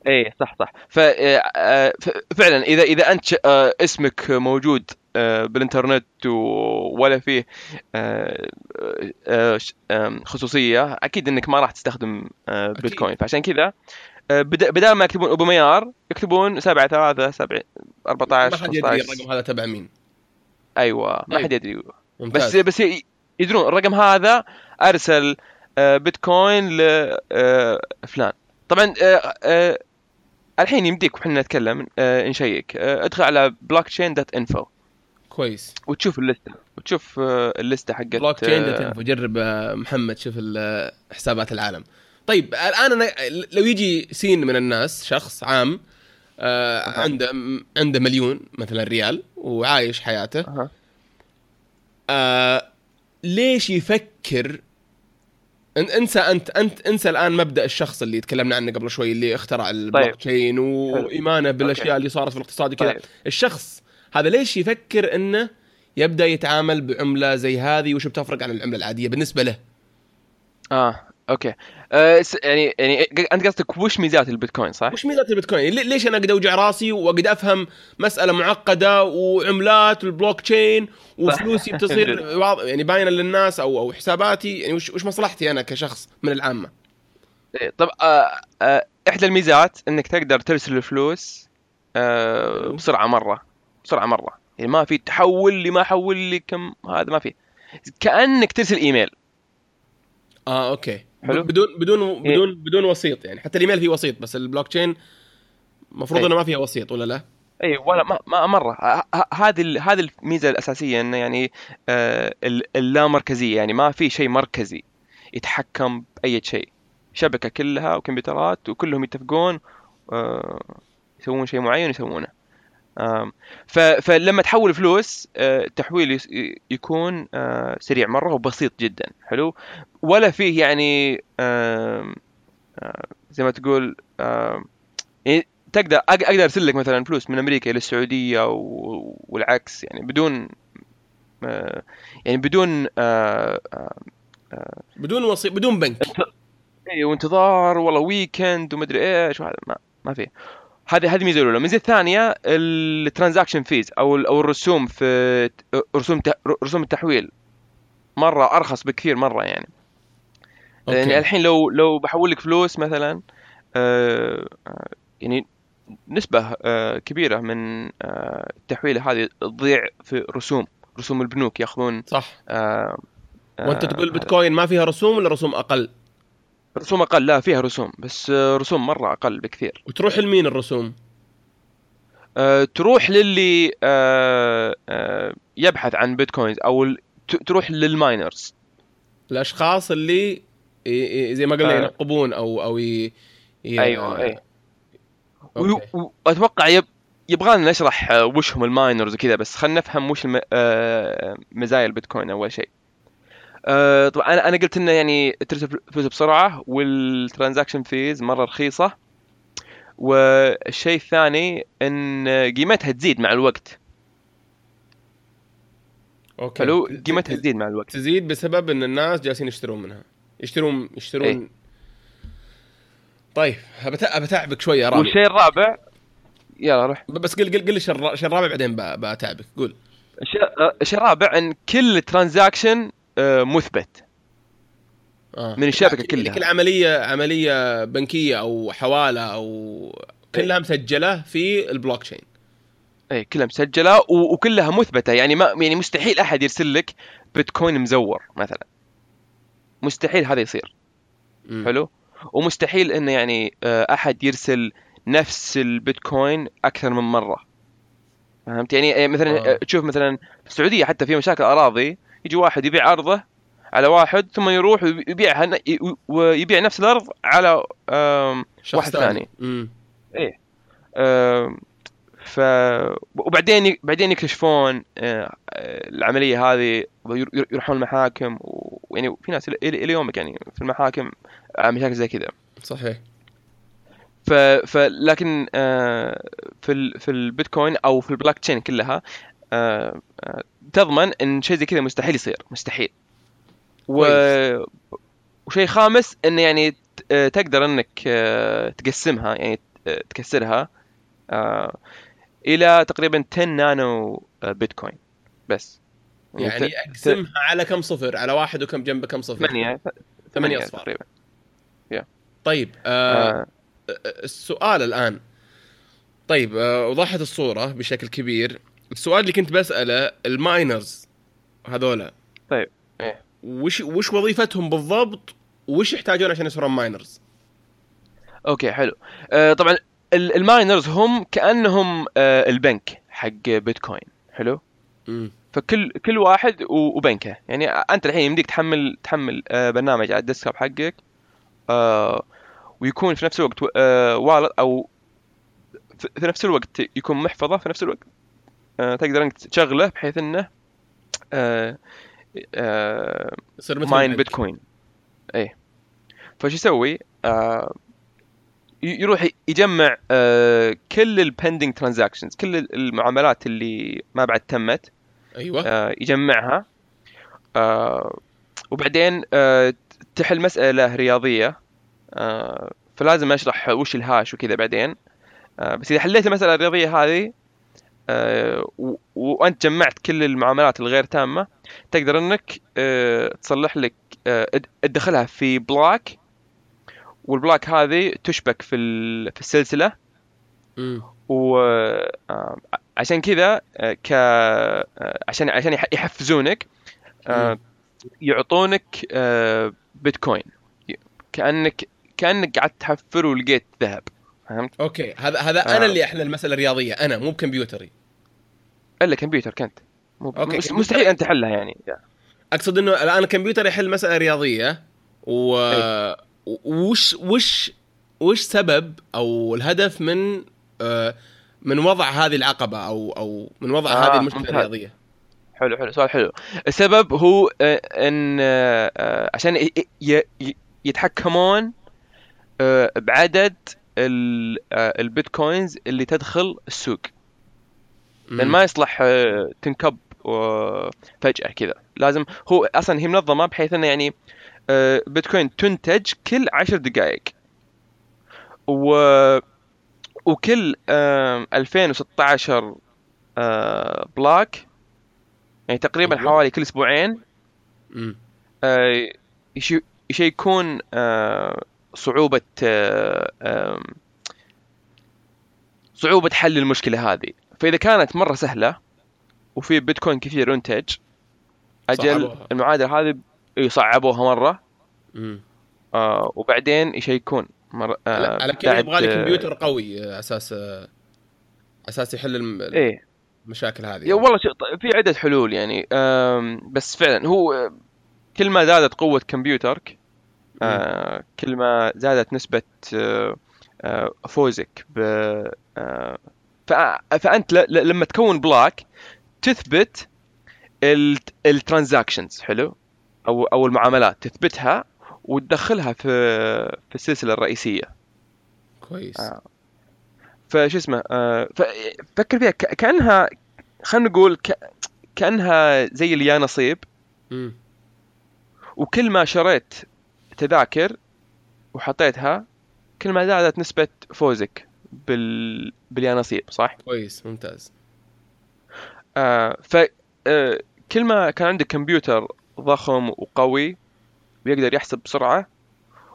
إيه صح صح. ففعلا إذا إذا أنت آه، اسمك موجود آه، بالإنترنت ولا فيه آه، آه، خصوصية أكيد إنك ما راح تستخدم آه،. بيتكوين. فعشان كذا آه، بدال ما يكتبون اوباميار يكتبون 7 3 7 14 ما حد يدري 15 الرقم هذا تبع مين. أيوه ما طيب. حد يدري. ممتاز. بس بس يدرون الرقم هذا أرسل آه، بيتكوين لفلان طبعا آه، آه، الحين يمديك وحنا نتكلم آه، نشيك. آه، ادخل على blockchain dot info كويس. وتشوف اللستة وتشوف آه، الـ list حقت بلوك تشين آه، dot info جرب آه، محمد شوف حسابات العالم. طيب الآن أنا لو يجي سين من الناس شخص عام آه أها. عنده عنده مليون مثلا ريال وعايش حياته أها. آه ليش يفكر إن- انسى أنت أنت انسى الآن مبدأ الشخص اللي تكلمنا عنه قبل شوي اللي اخترع الـ block طيب. chain وإيمانه بالأشياء okay. اللي صارت في الاقتصاد كذا طيب. الشخص هذا ليش يفكر إنه يبدأ يتعامل بعملة زي هذه وش بتفرق عن العملة العادية بالنسبة له آه okay. س- يعني يعني أنت قصدك وش ميزات البيتكوين صح؟ وش ميزات البيتكوين؟ لي- ليش أنا أقدر أوجع راسي وأقدر أفهم مسألة معقدة وعملات والبلوك تشين وفلوسي [laughs] بتصير يعني باينة للناس أو أو حساباتي؟ يعني وش وش مصلحتي أنا كشخص من العامة؟ إيه، طب آه آه إحدى الميزات إنك تقدر ترسل الفلوس آه بسرعة مرة بسرعة مرة. يعني ما في تحول لي ما حول لي كم هذا ما في. كأنك ترسل إيميل. آه okay. حلو. بدون بدون بدون بدون وسيط يعني حتى الإيميل فيه وسيط بس البلوك تشين المفروض أي. إنه ما فيها وسيط ولا لا؟ اي ولا ما, ما مرة هذه هذه الميزة الأساسية إنه يعني آه ال- اللامركزية يعني ما في شيء مركزي يتحكم بأي شيء شبكة كلها وكمبيوترات وكلهم يتفقون آه يسوون شيء معين يسوونه فلما تحول فلوس آه، التحويل يكون آه، سريع مرة وبسيط جدا. حلو؟ ولا فيه يعني آه، زي ما تقول يعني تقدر أقدر أرسل لك مثلا فلوس من أمريكا إلى السعودية والعكس يعني بدون يعني بدون بدون وسيط بدون بنك. اي وانتظار والله weekend ومدري إيش وهذا ما ما في هذه هذه ميزة الأولى. الميزه الثانية ال transaction fees أو أو الرسوم في رسوم رسوم التحويل مرة أرخص بكثير مرة يعني. يعني okay الحين لو لو بحول لك فلوس مثلا آه، يعني نسبة آه، كبيرة من آه، التحويلة هذه تضيع في رسوم. رسوم البنوك ياخذون صح. آه، وأنت تقول بيتكوين ما فيها رسوم ولا رسوم أقل؟ رسوم أقل لا فيها رسوم بس رسوم مرة أقل بكثير وتروح لمين الرسوم؟ آه، تروح للي آه، آه، يبحث عن بيتكوينز أو تروح لل miners الأشخاص اللي زي ما قلنا آه. ينقبون أو أو ي... ي... أيوه أي okay. وأتوقع yep يبغانا نشرح آه، وش هم ال miners وكذا بس خلينا نفهم وش الم... مزايا البيتكوين أول شيء آه، طبعا أنا أنا قلت إنه يعني ترسل فلوس بسرعة وال transaction fees مرة رخيصة. والشيء الثاني إن قيمتها تزيد مع الوقت. okay. حلو؟ قيمتها تزيد مع الوقت. تزيد بسبب إن الناس جالسين يشترون منها. يشترون يشترون. إيه. طيب بتعبك شوية رامي. والشيء الرابع يلا روح. بس قل قل قل الشيء الر- الشيء الرابع بعدين بتعبك قول. آه، الشيء الرابع إن كل transaction مثبت آه. من الشبكة يعني كلها. كل عمليه عملية بنكية أو حوالة أو كلها مسجلة في البلوك تشين اي كلها مسجلة و- وكلها مثبتة يعني ما يعني مستحيل أحد يرسل لك بيتكوين مزور مثلا مستحيل هذا يصير مم. حلو ومستحيل إنه يعني آه، أحد يرسل نفس البيتكوين أكثر من مرة فهمت يعني آه، مثلا آه. آه. تشوف مثلا في السعودية حتى في مشاكل أراضي يجي واحد يبيع أرضه على واحد ثم يروح ويبيعها ويبيع نفس الأرض على شخص واحد ثاني. آم، ف وبعدين بعدين يكتشفون آه، العملية هذه يروحون المحاكم ويعني في ناس إلى يومك يعني في المحاكم مشاكل زي كذا. صحيح. ف... ف لكن آه، في ال... في البيتكوين أو في البلوك تشين كلها تضمن إن شيء زي كذا مستحيل يصير مستحيل. و... وشيء خامس انه يعني ت- آه، تقدر إنك آه، تقسمها يعني آه، تكسرها آه، إلى تقريبا 10 نانو آه، بيتكوين بس. يعني ت- أقسمها على كم صفر؟ على واحد وكم جنبه كم صفر؟ ثمانية ثمانية أصفار. تقريبا. طيب آه آه، السؤال الآن. طيب آه، وضحت الصورة بشكل كبير. السؤال اللي كنت بسأله ال miners هذولا. طيب إيه. وش وش وظيفتهم بالضبط؟ وش يحتاجون عشان يصيرون miners؟ okay حلو. آه طبعا ال- miners هم كأنهم آه البنك حق بيتكوين حلو؟ امم فكل كل واحد وبنكه. يعني أنت الحين يمديك تحمل تحمل آه، برنامج على ال desktop حقك آه، ويكون في نفس الوقت آه، wallet أو في نفس الوقت يكون محفظة في نفس الوقت؟ تقدر انك تشغله بحيث انه آه، آه، يصير مثل mine. بيتكوين. إيه. فشو يسوي؟ آه، يروح يجمع آه، كل ال pending transactions كل المعاملات اللي ما بعد تمت أيوه. آه، يجمعها. آه، وبعدين آه، تحل مسألة رياضية. آه، فلازم أشرح وش ال hash وكذا بعدين. آه، بس إذا حليت المسألة الرياضية هذه آه، وانت جمعت كل المعاملات الغير تامة تقدر انك آه، تصلح لك آه، تدخلها في block وال block هذه تشبك في في السلسلة امم وعشان كذا آه، ك آه، عشان عشان يح- يحفزونك آه،. يعطونك آه، بيتكوين كأنك كأنك قعدت تحفر ولقيت ذهب فهمت؟ okay هذا هذا أنا آه. اللي احل المسألة الرياضية أنا مو بكمبيوتري إلا كمبيوتر كنت مو أوكي،. مستحيل أنت تحلها يعني أقصد إنه الآن الكمبيوتر يحل مسألة رياضية و إيه. وش وش وش سبب أو الهدف من آه، من وضع هذه العقبة أو أو من وضع آه، هذه المشكلة ممتاز. الرياضية حلو حلو سؤال حلو السبب هو آه، إن آه، عشان يتحكمون بعدد ال- البيتكوينز اللي تدخل السوق لأن ما يصلح آه، تنكب فجأة كذا. لازم هو أصلا هي منظمة بحيث إنه يعني آه، بيتكوين تنتج كل عشر دقائق. و وكل آه، 2016 آه، بلاك يعني تقريبا. حوالي كل أسبوعين يشيكون آه، صعوبة صعوبة حل المشكلة هذه. فإذا كانت مرة سهلة وفي بيتكوين كثير ينتج أجل صعبوها. المعادلة هذه يصعبوها مرة. مم. آه، وبعدين يشيكون. على آه، على كذا يبغى لي آه، كمبيوتر قوي آه، أساس آه، أساس يحل الم- إيه. المشاكل هذه. يا والله في عدة حلول يعني. بس فعلا هو كل ما زادت قوة كمبيوترك آه، كل ما زادت نسبة آه، آه، فوزك ب آه، ل- لما تكون block تثبت ال transactions حلو؟ أو أو المعاملات. تثبتها وتدخلها في في السلسلة الرئيسية. كويس. آه. فشو اسمه آه، فكر فيها. كأنها خلينا نقول كأنها زي اللي يا نصيب. وكل ما شريت تذاكر وحطيتها كل ما زادت نسبة فوزك. بال باليانصيب صح؟ كويس ممتاز آه ف آه كل ما كان عندك كمبيوتر ضخم وقوي ويقدر يحسب بسرعة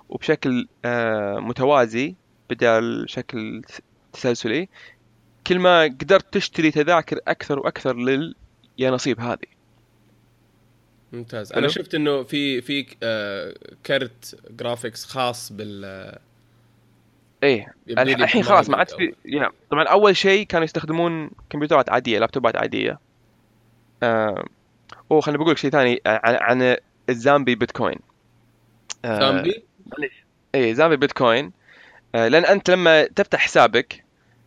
وبشكل آه متوازي بدل شكل تسلسلي كل ما قدرت تشتري تذاكر أكثر وأكثر لليانصيب هذه ممتاز. أنا شفت إنه في في آه، كرت graphics خاص بال إيه. الحين خلاص ما عاد في يا طبعا أول شيء كانوا يستخدمون كمبيوترات عادية لابتوبات عادية. آه... أوه خليني بقول لك شيء ثاني آه، عن عن الزامبي بيتكوين. آه... زامبي؟ إيه زامبي بيتكوين. آه... لأن أنت لما تفتح حسابك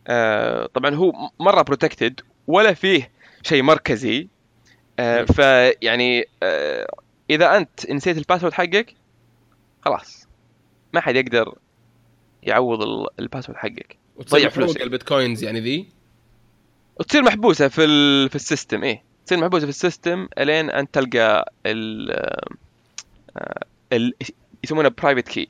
آه... طبعا هو مرة protected ولا فيه شيء مركزي. آه... مم. فيعني آه... إذا أنت نسيت ال password حقك خلاص. ما حد يقدر يعوض ال- ال password حقك. وتصير فلوسك. البيتكوينز يعني ذي؟ وتصير محبوسة في ال... في ال system إيه. تصير محبوسة في ال system إلين أن تلقى ال آه، ال يسمونه private key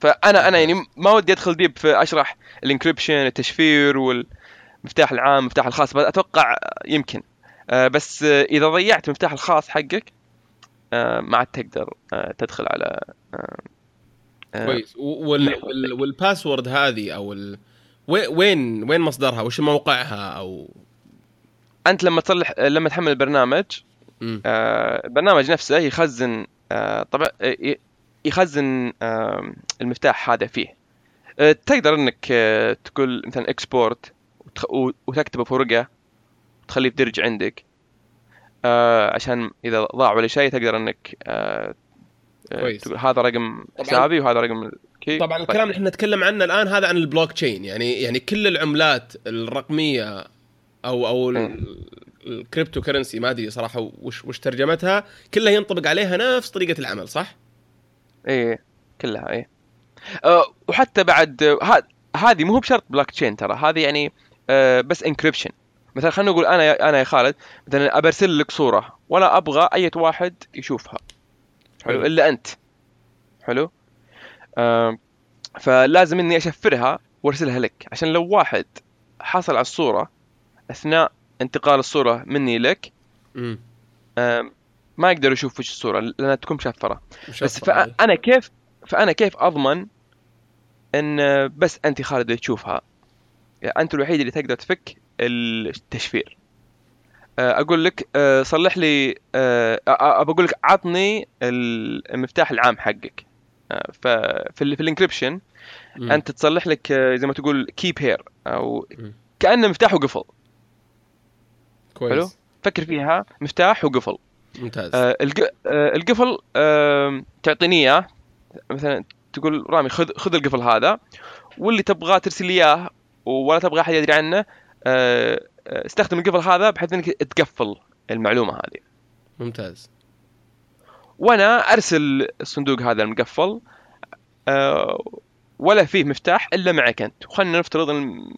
فانا أنا يعني ما ودي أدخل deep في أشرح ال encryption التشفير والمفتاح العام المفتاح الخاص بس أتوقع يمكن. آه، بس إذا ضيعت المفتاح الخاص حقك آه، ما عاد تقدر تدخل على كويس. و- وال... وال... وال password هذه أو ال... وي- وين وين مصدرها؟ وش موقعها أو أنت لما تصلح لما تحمل البرنامج. آه، البرنامج نفسه يخزن آه، طبعا آه، يخزن آه، المفتاح هذا فيه. آه، تقدر إنك آه، تقول مثلا export وتكتبه في ورقه وتخليه في درج عندك. آه، عشان إذا ضاع ولا شيء تقدر إنك آه، آه، كويس. تقول هذا رقم حسابي وهذا رقم ال key طبعا طيب. الكلام اللي إحنا نتكلم عنه الآن هذا عن البلوك تشين يعني يعني كل العملات الرقمية أو أو ال- ال cryptocurrency ما أدري صراحة وش وش ترجمتها كلها ينطبق عليها نفس طريقة العمل صح؟ إيه كلها إيه أه وحتى بعد هذه مو بشرط بلوك تشين ترى هذه يعني أه بس encryption مثلا خلينا نقول أنا أنا يا خالد مثلا أبرسل لك صورة ولا أبغى أي واحد يشوفها حلو. إلا أنت. حلو. أه فلازم إني أشفرها وأرسلها لك. عشان لو واحد حصل على الصورة أثناء انتقال الصورة مني لك ما يقدر يشوف وش الصورة لأنها تكون مشفرة. بس. فانا كيف فأنا كيف أضمن إن بس أنت خالد اللي تشوفها؟ يعني أنت الوحيد اللي تقدر تفك التشفير. آه، أقول لك آه، صلح لي آه، آه، أقول لك عطني المفتاح العام حقك. آه، ففي في الانكربشن. أنت تصلح لك آه، زي ما تقول كيب هير أو. كأنه مفتاح وقفل. كويس. حلو. فكر فيها مفتاح وقفل. ممتاز. آه، الق- آه، القفل آم، تعطيني إياه. مثلا تقول رامي خذ خذ القفل هذا. واللي تبغاه ترسل لي إياه ولا تبغى أحد يدري عنه آه، آه، استخدم القفل هذا بحيث إنك تقفل المعلومة هذه. ممتاز. وأنا أرسل الصندوق هذا المقفل آه، ولا فيه مفتاح إلا معك انت وخلنا نفترض ان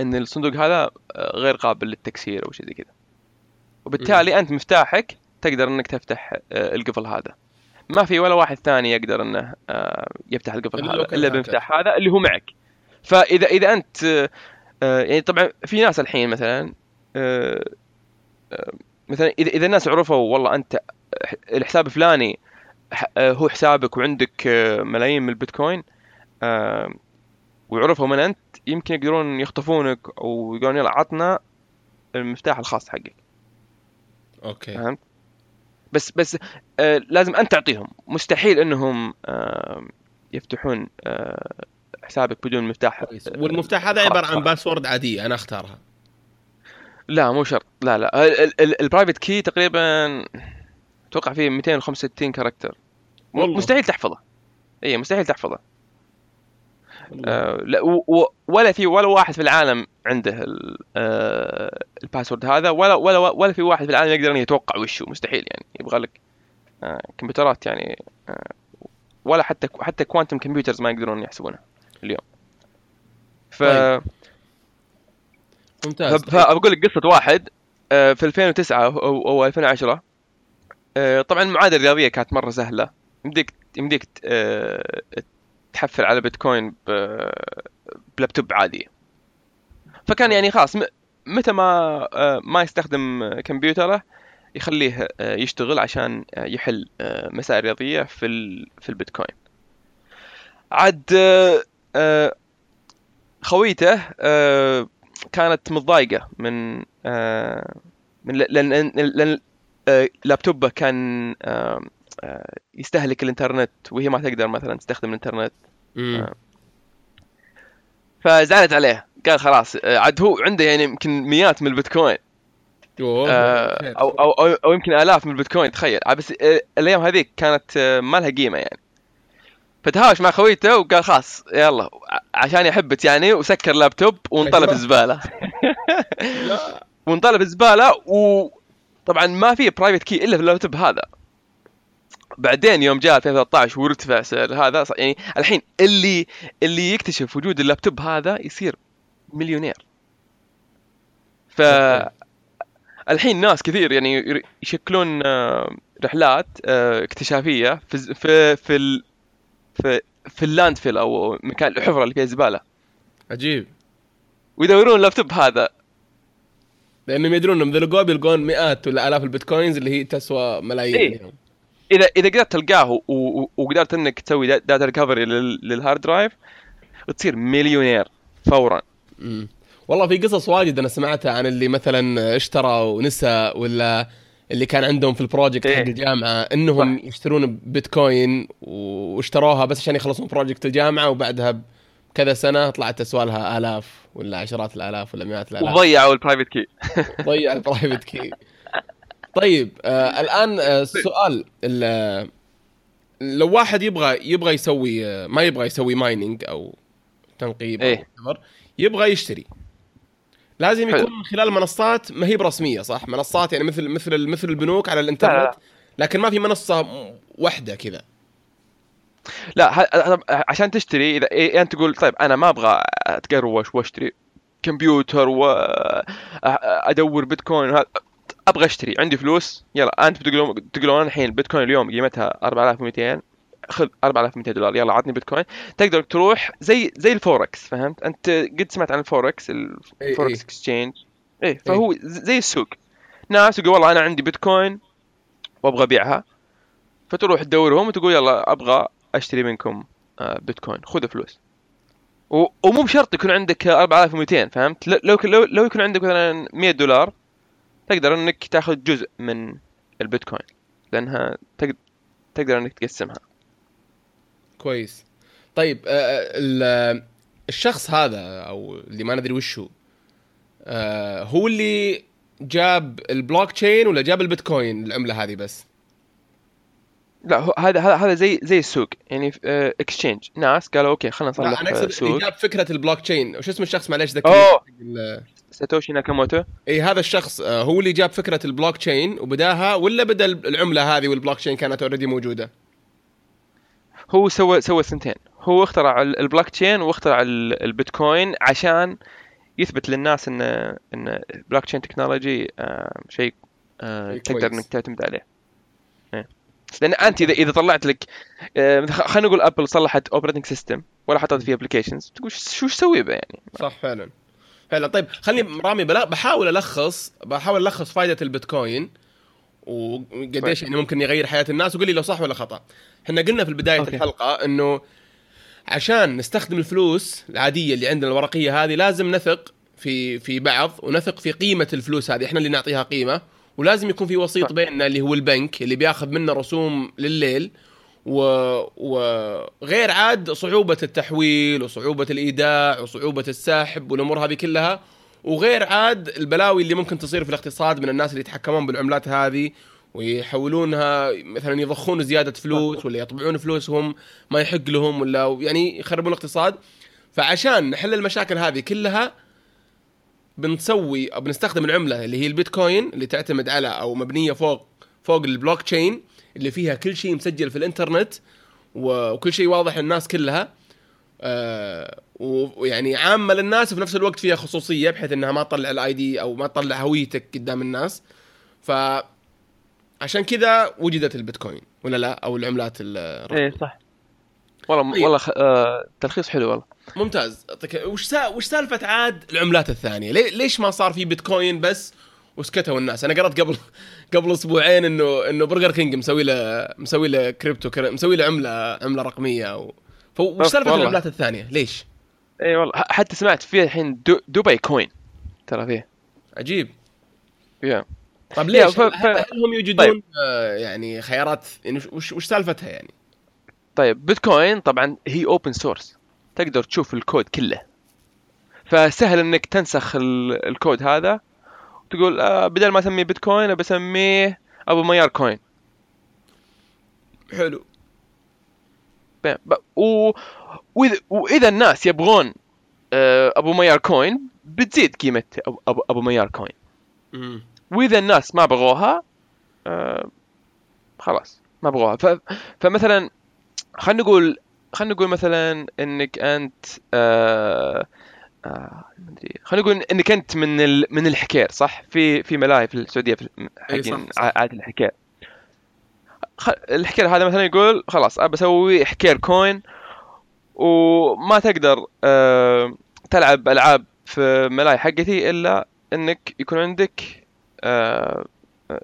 إن الصندوق هذا آه، غير قابل للتكسير أو شيء زي كذا. وبالتالي أنت مفتاحك تقدر إنك تفتح آه، القفل هذا. ما في ولا واحد ثاني يقدر إنه يفتح القفل هذا إلا. بالمفتاح هذا اللي هو معك. فاذا إذا أنت يعني طبعا في ناس الحين مثلا آه، آه، مثلا إذا إذا الناس عرفوا والله أنت الحساب آه، هو حسابك وعندك آه، ملايين من البيتكوين آه، وعرفوا من أنت يمكن يقدرون يخطفونك أو يقولون يلا عطنا المفتاح الخاص حقك. أوكي. فهمت؟ بس بس آه لازم أنت تعطيهم. مستحيل إنهم آه يفتحون آه حسابك بدون مفتاح. والمفتاح هذا. عبارة عن password عادية أنا أختارها. لا مو شرط. لا لا. ال- ال- ال private key تقريبا أتوقع فيه 265 character والله. مستحيل تحفظه. اي مستحيل تحفظه. آه لا و- ولا في ولا واحد في العالم عنده آه ال password هذا ولا ولا ولا في واحد في العالم يقدر يتوقع وشه مستحيل يعني. يبغى لك آه كمبيوترات يعني آه ولا حتى حتى quantum computers ما يقدرون يحسبونها. اليوم. ف طيب. ممتاز. فبقول لك قصة واحد آه، في 2009 أو أو 2010 آه، طبعا المعادلة الرياضية كانت مرة سهلة. يمديك يمديك آه، تحصل على بيتكوين بلابتوب عادي. فكان يعني خلاص متى ما آه، ما يستخدم كمبيوتره يخليه يشتغل عشان يحل مسائل رياضية في ال- في البيتكوين. عاد خويته آه، كانت متضايقة من آه، من لأن لأن, آه، لابتوبه كان آه، آه، يستهلك الإنترنت وهي ما تقدر مثلا تستخدم الإنترنت. فزعلت عليه. قال خلاص آه، عاد هو عنده يعني يمكن مئات من البيتكوين. آه، خير. أو أو أو, أو يمكن آلاف من البيتكوين تخيل. بس آه، الأيام هذيك كانت آه، ما لها قيمة يعني. فتهاوش مع خويته وقال خلاص يلا عشان يحبت يعني وسكر لابتوب وانطلب أيوة. الزباله لا [laughs] وانطلب الزباله وطبعا ما في برايفت كي إلا في اللابتوب هذا بعدين يوم جاء 2013 وارتفع سعر هذا يعني الحين اللي اللي يكتشف وجود اللابتوب هذا يصير مليونير ف. الحين ناس كثير يعني يشكلون آه، رحلات آه، اكتشافية في في في ال- في, في ال landfill أو مكان الحفرة اللي فيها زبالة. عجيب. ويدورون اللابتوب هذا. لأنهم يدرون إنهم اذا لقوه بيلقون مئات ولا آلاف البيتكوينز اللي هي تسوى ملايين إيه. إذا إذا قدرت تلقاه وقدرت إنك تسوي da- data recovery لل hard drive تصير مليونير فورا. مم. والله في قصص واجد أنا سمعتها عن اللي مثلا اشتروا ونسى ولا اللي كان عندهم في ال project إيه. حق الجامعة إنهم يشترون بيتكوين واشتروها بس عشان يخلصون project الجامعة وبعدها بكذا سنة طلعت أسوى لها آلاف ولا عشرات الآلاف ولا مئات الآلاف. وضيعوا ال private key ضيع ال private key طيب آه الآن آه السؤال ال- لو واحد يبغى يبغى يسوي آه ما يبغى يسوي مايننج أو تنقيب إيه. whatever، يبغى يشتري. لازم حلو. يكون من خلال منصات ما هي برسمية صح منصات يعني مثل مثل مثل البنوك على الإنترنت لا. لكن ما في منصة واحدة كذا لا عشان تشتري إذا إيه انت تقول طيب أنا ما أبغى اتقروش وأشتري كمبيوتر وادور بيتكوين أبغى أشتري عندي فلوس يلا أنت بتقولون تقولون الحين البيتكوين اليوم قيمتها 4200 خذ 4200 دولار يلا عطني بيتكوين. تقدر تروح زي زي الفوركس فهمت؟ أنت قد سمعت عن الفوركس إيه، الفوركس إيه. exchange. إيه فهو ز- زي السوق. ناس يقول والله أنا عندي بيتكوين وأبغى أبيعها. فتروح تدورهم وتقول يلا أبغى أشتري منكم آه، بيتكوين. خذ فلوس. ومو بشرط يكون عندك 4200 فهمت؟ لو لو لو يكون عندك مثلا 100 دولار تقدر إنك تاخذ جزء من البيتكوين لأنها تقدر إنك تقسمها. كويس. طيب آه، ال- الشخص هذا أو اللي ما ندري وش هو آه، هو اللي جاب البلوك تشين ولا جاب البيتكوين العملة هذه بس؟ لا هو هذا هذا هذا زي زي السوق يعني exchange ناس قالوا okay خلينا نصلح أنا آه، اقصد اللي جاب فكرة البلوك تشين. وش اسم الشخص؟ معليش ذكرني. ساتوشي ناكاموتو. إي هذا الشخص آه، هو اللي جاب فكرة البلوك تشين وبداها ولا بدأ العملة هذه والبلوك تشين كانت already موجودة؟ هو سوى سوى الثنتين هو اخترع ال- البلوك تشين واخترع ال- البيتكوين عشان يثبت للناس ان إن ال blockchain technology شيء تقدر. إنك تعتمد عليه. إيه. لأن أنت اذا إذا طلعت لك آه، خلينا نقول ابل صلحت operating system ولا حطت فيه applications تقول شو وش تسوي به يعني؟ صح فعلا. فعلا. طيب خليني رامي بلا بحاول الخص بحاول ألخص فائده البيتكوين. وقديش يعني ممكن يغير حياة الناس. وقول لي لو صح ولا خطأ. إحنا قلنا في بداية. الحلقة إنه عشان نستخدم الفلوس العادية اللي عندنا الورقية هذه لازم نثق في في بعض ونثق في قيمة الفلوس هذه. إحنا اللي نعطيها قيمة. ولازم يكون في وسيط صح. بيننا اللي هو البنك اللي بياخذ منا رسوم لليل. و... وغير عاد صعوبة التحويل وصعوبة الإيداع وصعوبة السحب والأمور هذه كلها. وغير عاد البلاوي اللي ممكن تصير في الاقتصاد من الناس اللي يتحكمون بالعملات هذه ويحولونها مثلا يضخون زيادة فلوس ولا يطبعون فلوسهم ما يحق لهم ولا يعني يخربون الاقتصاد. فعشان نحل المشاكل هذه كلها بنسوي أو بنستخدم العملة اللي هي البيتكوين اللي تعتمد على أو مبنية فوق فوق البلوك تشين اللي فيها كل شيء مسجل في الإنترنت وكل شيء واضح للناس كلها. آه، ويعني عامة للناس وفي نفس الوقت فيها خصوصية بحيث إنها ما تطلع ال ID أو ما تطلع هويتك قدام الناس. ف عشان كذا وجدت البيتكوين ولا لا؟ أو العملات ال- إيه صح. والله طيب. والله خ... آه... تلخيص حلو والله. ممتاز. أعطيك- وش سا... وش سالفة عاد العملات الثانية؟ ليه... ليش ما صار في بيتكوين بس وسكتوا الناس؟ أنا قرأت قبل [laughs] قبل أسبوعين انه إنه برجر كينج مسوي له مسوي له crypto cur... مسوي له عمله عملة رقمية و... فوش سالفة. العملات الثانية؟ ليش؟ إي والله حتى سمعت فيه الحين دو... دبي coin ترى فيه عجيب. يا طب ليش؟ ف- هل, ف- هل هم يوجدون آه يعني خيارات؟ يعني وش وش سالفتها يعني؟ طيب بيتكوين طبعا هي open source تقدر تشوف الكود كله. فسهل إنك تنسخ ال- الكود هذا. وتقول آه بدل ما أسميه بيتكوين بسميه أبو ميار coin حلو. و... وإذا... وإذا الناس يبغون آه أبو ميار coin بتزيد قيمه أبو... أبو... أبو ميار coin. وإذا الناس ما بغوها آه خلاص ما بغوها ف... فمثلا خلينا نقول خلينا نقول مثلا إنك أنت آه آه خلينا نقول إنك أنت من ال... من الحكير صح في في ملاهي في السعودية في حقين صح. ع- عاد الحكير خ... الحكير هذا مثلا يقول خلاص أبى أسوي حكير كوين وما تقدر آه تلعب ألعاب في ملاهي حقتي إلا إنك يكون عندك آه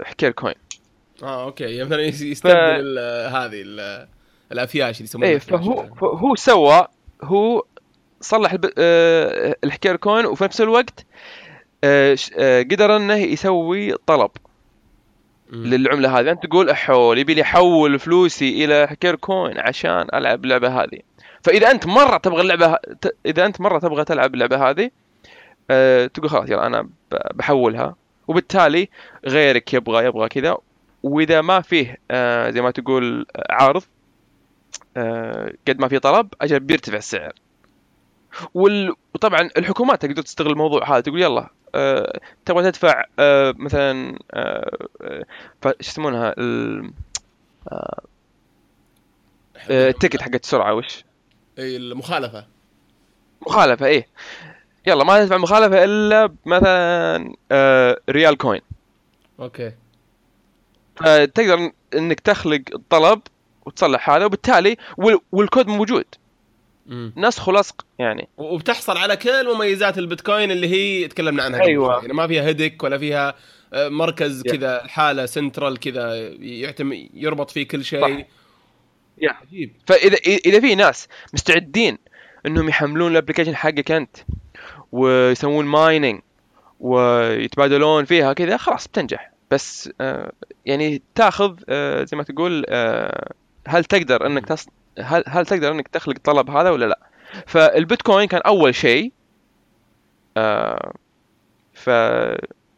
حكير كوين آه أوكي يعني مثلا يس- يستبدل ال- هذه ال- الأفياش اللي يسمونها إيه. فهو فهو سوى هو صلح الب... آه الحكاية كوين وفي نفس الوقت ش- آه قدر إنه يسوي طلب. للعملة هذه أنت تقول احول يبي لي احول فلوسي إلى حكير كوين عشان ألعب اللعبة هذه فإذا أنت مرة تبغى اللعبة. إذا أنت مرة تبغى تلعب اللعبة هذه أه تقول خلاص يلا أنا. بحولها وبالتالي غيرك يبغى يبغى كذا وإذا ما فيه أه زي ما تقول عرض أه قد ما في طلب أجل بيرتفع السعر وال... وطبعا الحكومات تقدر تستغل الموضوع هذا تقول يلا تبغى تدفع أه مثلا ف- شو يسمونها؟ ال- التيكت حقت السرعة وش؟ إي المخالفة. مخالفة إيه يلا ما تدفع مخالفة إلا مثلا ريال كوين. أوكي. فتقدر إنك تخلق الطلب وتصلح هذا وبالتالي وال... والكود موجود. مم. نسخ ولصق يعني وبتحصل على كل مميزات البيتكوين اللي هي تكلمنا عنها. شوي. يعني ما فيها هيدك ولا فيها آه، مركز. كذا حاله سنترال كذا يعتم يربط فيه كل شيء. عجيب فإذا إذا في ناس مستعدين إنهم يحملون ال application حقك أنت ويسوون mining ويتبادلون فيها كذا خلاص بتنجح بس آه يعني تاخذ آه زي ما تقول هل تقدر إنك تص... هل هل تقدر إنك تخلق الطلب هذا ولا لا؟ فالبيتكوين كان أول شيء آه ف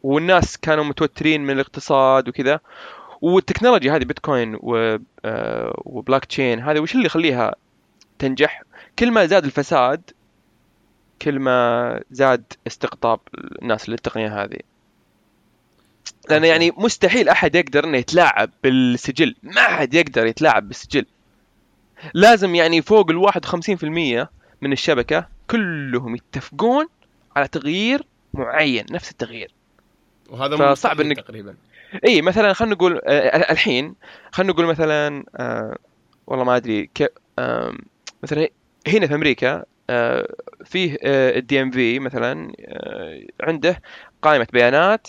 والناس كانوا متوترين من الاقتصاد وكذا. والتكنولوجيا هذه بيتكوين و آه، وبلاك تشين هذه وش اللي يخليها تنجح؟ كل ما زاد الفساد كل ما زاد استقطاب الناس للتقنية هذه. okay. يعني مستحيل أحد يقدر إنه يتلاعب بالسجل. ما حد يقدر يتلاعب بالسجل. لازم يعني فوق في المية من الشبكة كلهم يتفقون على تغيير معين نفس التغيير. وهذا فصعب إنك- تقريبا. إي مثلا خلينا نقول آه، الحين خلينا نقول مثلا آه، والله ما أدري ك... آم، مثلا هنا في أمريكا آه، فيه ال DMV مثلا آه، عنده قائمة بيانات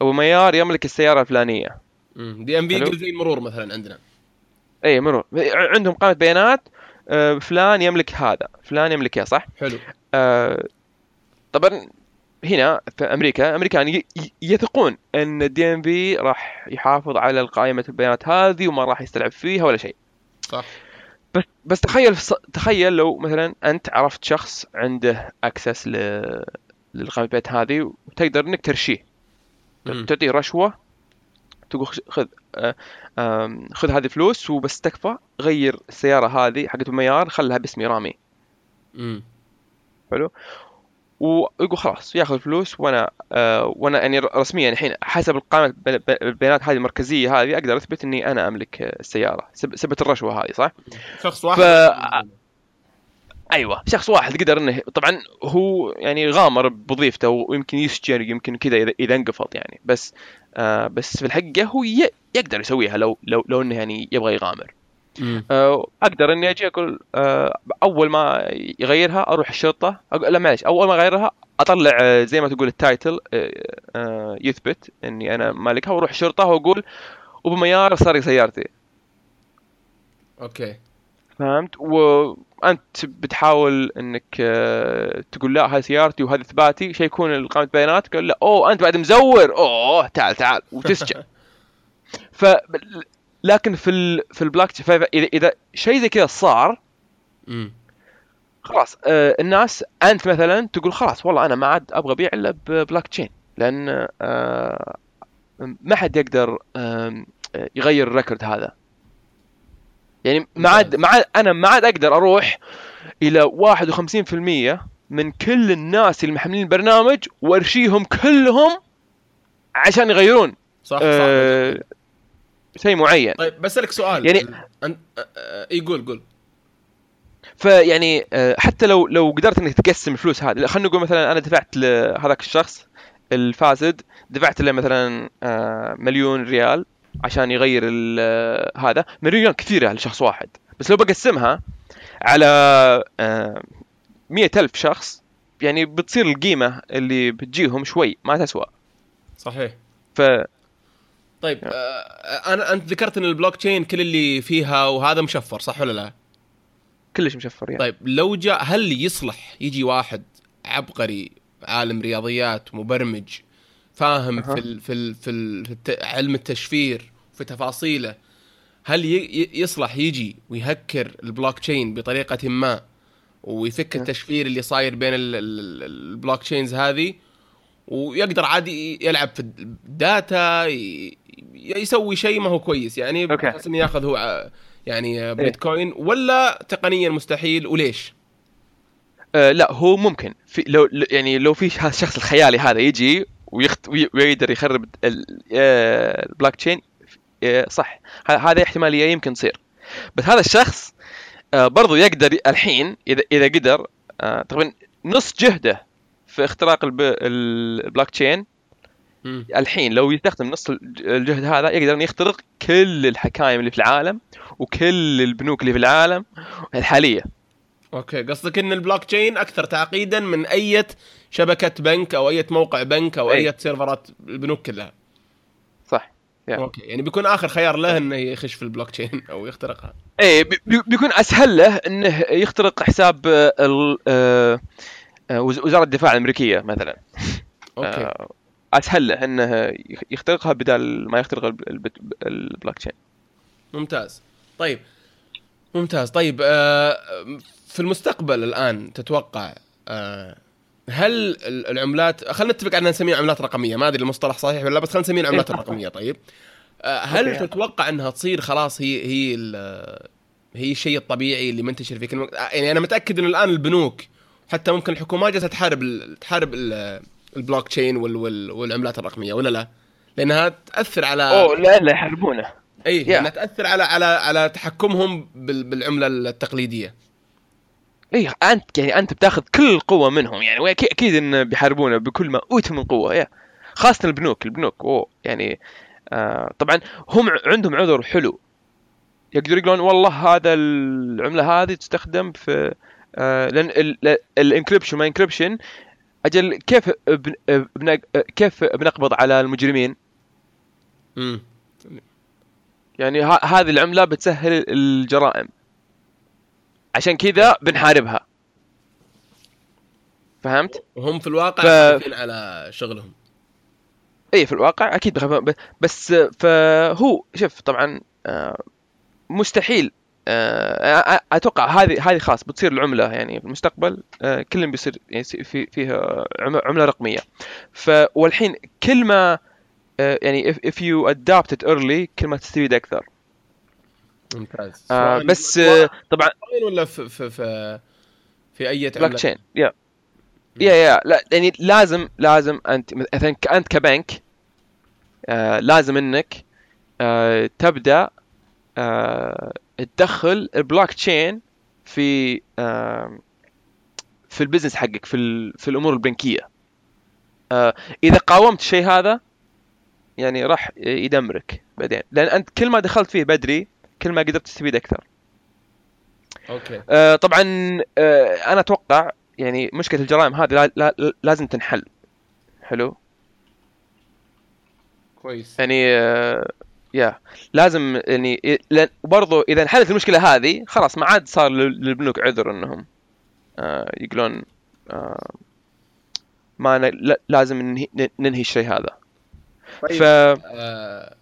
ابو ميار يملك السيارة الفلانية. DMV زي المرور مثلا عندنا. اي مرور عندهم قائمة بيانات آه، فلان يملك هذا فلان يملك كذا صح؟ حلو. آه، طبعا هنا في أمريكا أمريكان يثقون إن ال DMV راح يحافظ على قائمه البيانات هذه وما راح يستلعب فيها ولا شيء. صح. بس بس تخيل تخيل لو مثلا أنت عرفت شخص عنده access ل للقائمة البيانات هذه وتقدر إنك ترشيه. تعطيه رشوة تقول خذ آه، خذ هذه فلوس وبس تكفى غير السيارة هذه حقت أبو ميار خلها باسمي رامي مم. ويقول خلاص ياخذ فلوس وأنا آه وأنا يعني رسميا الحين حسب القائمه الب- البيانات هذه المركزية هذه أقدر أثبت إني أنا أملك آه، السيارة سب- ثبت الرشوة هذه صح؟ شخص واحد ف- أيوه شخص واحد قدر إنه طبعا هو يعني غامر بوظيفته ويمكن يسجن يمكن كذا إذا إذا انقفض يعني. بس آه بس في الحقيقة هو يقدر يسويها لو لو لو إنه يعني يبغى يغامر. آه، أقدر إني أجي أقول آه، أول ما يغيرها أروح الشرطة أقول لا معلش أول ما أغيرها أطلع آه، زي ما تقول ال title آه، آه، يثبت إني أنا مالكها وأروح الشرطة وأقول ابو ميار سرق سيارتي. okay. فهمت؟ وانت بتحاول إنك آه، تقول لا هذه سيارتي وهذه إثباتي. شيء يكون قائمه بيانات؟ قال لا. أوه أنت بعد مزور. أوه تعال تعال. وتسجن [laughs] ف لكن في ال... في البلاك تشين إذا إذا شيء زي كذا صار. خلاص آه الناس أنت مثلا تقول خلاص والله أنا ما عاد أبغى أبيع إلا ببلاك تشين. لأن آه ما حد يقدر آه يغير ال record هذا. يعني ما عاد ما عاد أنا ما عاد أقدر أروح إلى 51% من كل الناس اللي محملين البرنامج وأرشيهم كلهم عشان يغيرون. صح صح. آه شيء معين. طيب بسألك سؤال. يعني- أنت يقول قول. فيعني آه، حتى لو لو قدرت إنك تقسم الفلوس هذه خلينا نقول مثلا أنا دفعت لهذاك الشخص الفاسد دفعت له مثلا آه، مليون ريال عشان يغير ال- آه، هذا. مليون كثيرة لشخص واحد. بس لو بقسمها على آه، مية ألف شخص يعني بتصير القيمة اللي بتجيهم شوي ما تسوى. صحيح. ف طيب آه أنا أنت ذكرت إن البلوك تشين كل اللي فيها وهذا مشفر صح ولا لا؟ كلش مشفر يعني. طيب لو جاء هل يصلح يجي واحد عبقري عالم رياضيات مبرمج فاهم أها. في ال في ال في, ال في الت- علم التشفير في تفاصيله هل يصلح يجي ويهكر البلوك تشين بطريقة ما ويفك أه. التشفير اللي صاير بين ال- ال- ال- ال blockchains هذه ويقدر عادي يلعب في ال data ي- يسوي شيء ما هو كويس يعني. بحيث إنه ياخذ هو يعني بيتكوين ولا تقنيا مستحيل وليش؟ آه لا هو ممكن في لو يعني لو في الشخص الخيالي هذا يجي ويخت وي- ويقدر يخرب ال- آه، البلوك تشين آه، صح. ه- هذا احتمالية يمكن تصير. بس هذا الشخص آه، برضو يقدر الحين اذا إذا قدر تقريبا نص جهده في اختراق الب- ال- البلوك تشين. الحين لو يستخدم نص الج- الجهد هذا يقدر إنه يخترق كل الحكايم اللي في العالم وكل البنوك اللي في العالم الحالية. okay. قصدك إن البلوك تشين أكثر تعقيدا من اي شبكة بنك أو أي موقع بنك أو أي. اي سيرفرات البنوك كلها. صح yeah. okay يعني بيكون آخر خيار له إنه يخش في البلوك تشين [laughs] أو يخترقها. بي- بيكون أسهل له إنه يخترق حساب آه، آه، آه، وز- وزارة الدفاع الأمريكية مثلا. okay. أسهل له إنه يخ- يخترقها بدل ما يخترق البلوك تشين ممتاز. طيب. ممتاز. طيب في المستقبل الآن تتوقع هل ال- العملات خلينا نتفق على نسميها عملات رقمية ما أدري المصطلح صحيح ولا لا، بس خلينا نسميها العملات إيه. الرقميه طيب آه هل okay. تتوقع إنها تصير خلاص هي هي هي الشيء الطبيعي اللي منتشر في كل مكان يعني أنا متأكد إنه الآن البنوك حتى ممكن الحكومات جالسة تحارب ال- تحارب ال- البلوك تشين وال وال والعملات الرقمية ولا لا؟ لأنها تأثر على أوه لا لا يحاربونه اي Yeah. انها تأثر على على على تحكمهم بال- بالعملة التقليدية اي أنت يعني أنت بتاخذ كل القوه منهم يعني أكيد إن بيحاربونه بكل ما اوتوا من قوة yeah. خاصة البنوك البنوك أوه يعني آه طبعا هم عندهم عذر حلو. يقدروا يقولون والله هذا العملة هذه تستخدم في آه لأن ال encryption ما encryption أجل كيف بن كيف بنقبض على المجرمين؟ امم يعني هذه العملة بتسهل الجرائم. عشان كذا بنحاربها. فهمت؟ وهم في الواقع ف- على شغلهم. اي في الواقع أكيد بخاف بس فهو شوف طبعا آه، مستحيل آه، أتوقع هذه هذه خلاص بتصير العملة يعني في المستقبل آه، كلهم بيصير يعني في فيها عم- عملة رقمية. ف والحين كل ما يعني if, if you adopt it early كل ما تستفيد أكثر. ممتاز. آه، بس آه، طبعا ولا في في في, في أي block؟ chain yeah. yeah yeah لا يعني لازم لازم أنت مثلا أنت كبنك آه لازم إنك آه تبدأ آه تدخل البلوك تشين في آه في ال business حقك في ال- في الأمور البنكية. آه إذا قاومت الشيء هذا يعني راح يدمرك بعدين. لأن أنت كل ما دخلت فيه بدري كل ما قدرت تستفيد أكثر. أوكي. آه، طبعا آه، أنا أتوقع يعني مشكلة الجرائم هذه لا لا لازم تنحل. حلو؟ كويس. يعني آه، يا لازم يعني برضو إذا انحلت المشكلة هذه خلاص ما عاد صار لل- للبنوك عذر إنهم آه، يقولون آه، ما لازم ننهي, ننهي الشيء هذا. طيب. ف آه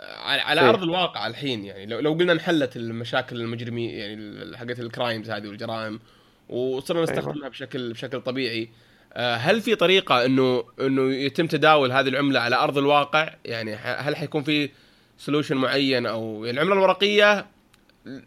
على, على إيه. أرض الواقع الحين يعني لو, لو قلنا انحلت المشاكل المجرمين يعني حقت ال crimes هذه والجرائم وصرنا نستخدمها بشكل بشكل طبيعي آه، هل في طريقة انه إنه يتم تداول هذه العملة على أرض الواقع يعني هل حيكون في solution معين أو يعني العملة الورقية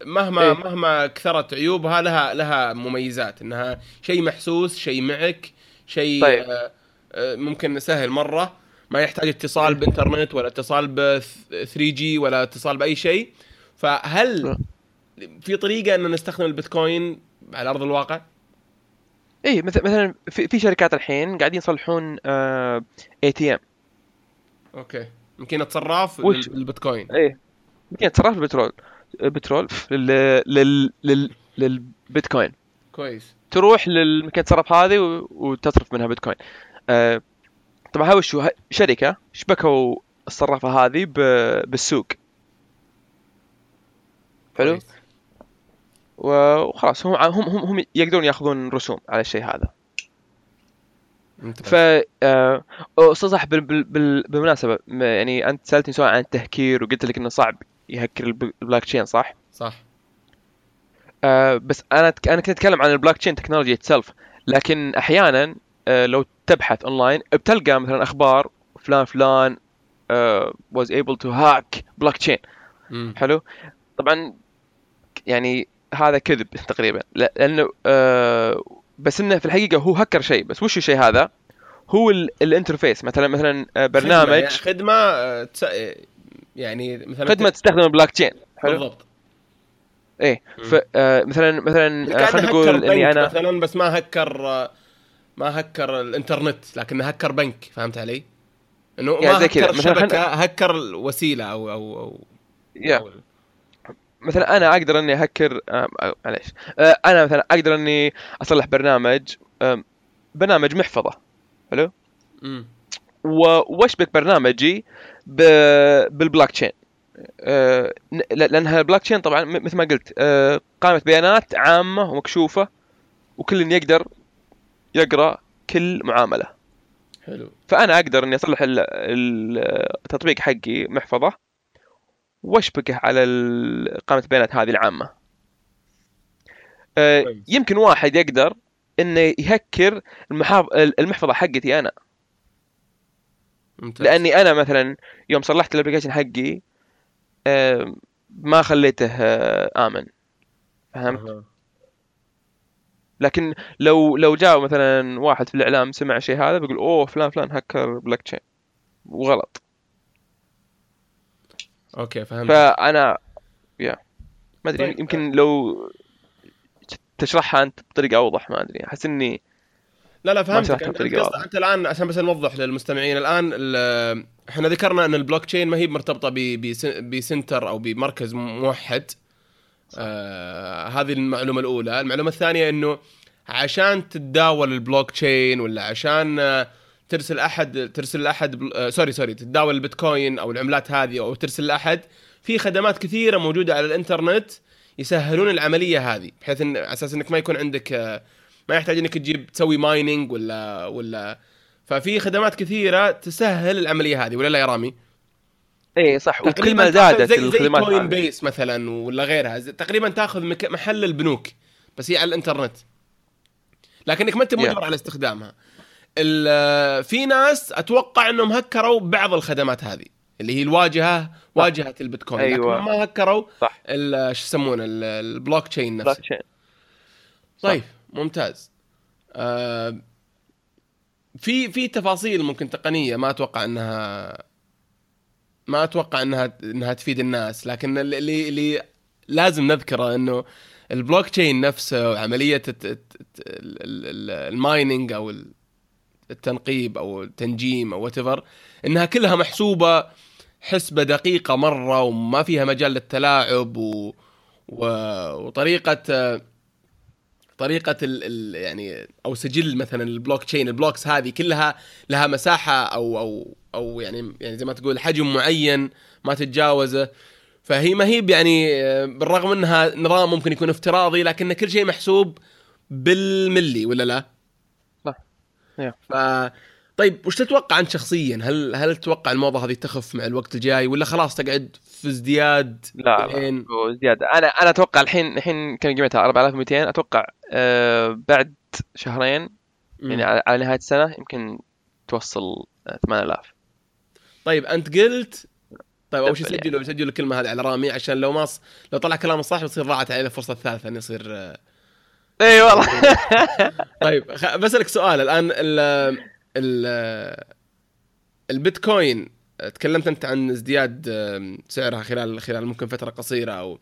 مهما إيه. مهما كثرت عيوبها لها لها مميزات إنها شيء محسوس شيء معك شيء طيب. آه، آه، ممكن سهل مرة ما يحتاج اتصال بإنترنت ولا اتصال ب 3G ولا اتصال بأي شيء. فهل في طريقة ان نستخدم البيتكوين على أرض الواقع؟ اي مثلا مثلا في, شركات الحين قاعدين يصلحون ATM okay. يمكن اتصرف وش- بالبيتكوين إيه. يمكن تصرف البترول البترول لل لل لل للبيتكوين. كويس. تروح للمكان تصرف هذه و- وتصرف منها بيتكوين. آه طبعا هاي وشو شركة شبكوا الصرافة هذه ب- بالسوق حلو. وخلاص هم هم هم هم يقدرون ياخذون رسوم على الشيء هذا. ف آه، أستاذ صح بال... بال... بال... بالمناسبة يعني أنت سألتني سؤال عن التهكير وقلت لك إنه صعب يهكر الب- البلوك تشين صح؟ صح آه بس أنا. أنا كنت أتكلم عن ال blockchain technology itself لكن أحيانا لو تبحث اونلاين بتلقى مثلا أخبار فلان فلان آه was able to hack blockchain. مم. حلو؟ طبعا يعني هذا كذب تقريبا لا- لأنه آه بس إنه في الحقيقة هو هكر شيء. بس وش الشيء هذا؟ هو ال... ال interface مثلا مثلا آه، خدمة برنامج يعني خدمة آه، تس- يعني مثلا خدمة تستخدم البلوك تشين حلو؟ بالضبط. إيه مم. ف آه، مثلا مثلا آه، خلينا نقول إني أنا مثلا بس ما هكر آه، ما هكر الانترنت لكنه هكر بنك فهمت علي؟ إنه يعني ما زي. هكر مثلاً الشبكه هكر الوسيلة أو أو أو أو- مثلا أنا أقدر إني أهكر آه، معليش آه، أنا مثلا أقدر إني أصلح برنامج برنامج محفظة حلو مم. و- وأشبك برنامجي ب- بالبلوك تشين آه، لانها البلوك تشين طبعا مثل ما قلت قائمه بيانات عامة ومكشوفة وكل يقدر يقرأ كل معاملة حلو فأنا أقدر إني أصلح ال- ال- التطبيق حقي محفظة وأشبكه على قائمه البيانات هذه العامة كويس. يمكن واحد يقدر إنه يهكر. المحفظة حقتي أنا ممتاز لأني أنا مثلا يوم صلحت ال application حقي آه، ما خليته آه، آمن فهمت أها. لكن لو لو جاء مثلا واحد في الإعلام سمع الشيء هذا بيقول أوه فلان فلان هكر بلوك تشين وغلط. okay فهمت. فأنا يا ما أدري طيب. يمكن لو تشرحها أنت بطريقة أوضح ما أدري. أحس إني لا لا فهمتك. أنت أنت الآن عشان بس نوضح للمستمعين الآن ال- إحنا ذكرنا إن البلوك تشين ما هي مرتبطة ب center أو بمركز موحد. آه هذه المعلومة الأولى المعلومة الثانية إنه عشان تتداول البلوك تشين ولا عشان آه، ترسل أحد ترسل أحد بل... آه sorry sorry تتداول البيتكوين أو العملات هذه أو ترسل لاحد في خدمات كثيرة موجودة على الإنترنت يسهلون العملية هذه بحيث إن على أساس إنك ما يكون عندك آه، ما يحتاج إنك تجيب تسوي mining ولا ولا ففي خدمات كثيرة تسهل العملية هذه ولا لا يا رامي؟ اي صح. وكل ما زادت زي زي الخدمات Coin هذه. base مثلا ولا غيرها. زي- تقريبا تأخذ مك- محل البنوك بس هي على الإنترنت. لكنك ما أنت Yeah. مجبر على استخدامها. ال- في ناس أتوقع إنهم هكروا بعض الخدمات هذه اللي هي الواجهة واجهة البيتكوين. أيوة. لكن ما هكروا صح. شو يسمونه ال- ال blockchain block نفسه. chain طيب ممتاز. آه في في تفاصيل ممكن تقنية ما أتوقع إنها ما أتوقع انها إنها تفيد الناس لكن اللي اللي لازم نذكره إنه البلوك تشين نفسه وعمليه ال mining أو التنقيب أو التنجيم أو what إنها كلها محسوبة حسبة دقيقة مرة وما فيها مجال للتلاعب و... و... وطريقة طريقة ال... ال... يعني أو سجل مثلا ال blockchain ال blocks هذه كلها لها مساحة أو أو أو يعني يعني زي ما تقول حجم معين ما تتجاوزه فهي ما هي يعني بالرغم إنها نظام ممكن يكون افتراضي لكن كل شيء محسوب بالملي ولا لا؟ صح. ف طيب وش تتوقع انت شخصيا؟ هل هل تتوقع الموضة هذه تخف مع الوقت الجاي ولا خلاص تقعد في ازدياد لا الحين؟ لا زياده أنا أنا أتوقع الحين الحين كم قيمتها؟ 4200 أتوقع آه بعد شهرين يعني على نهاية السنة يمكن توصل آه، 8000 طيب أنت قلت طيب أول شيء سجلوا سجلوا الكلمة هذه على رامي عشان لو ما ص... لو طلع كلام صح بتصير ضاعت عليه الفرصه الثالثه إنه يصير آه، إي والله. [laughs] طيب. بسألك سؤال الآن ال ال البيتكوين تكلمت أنت عن ازدياد سعرها خلال خلال ممكن فترة قصيرة أو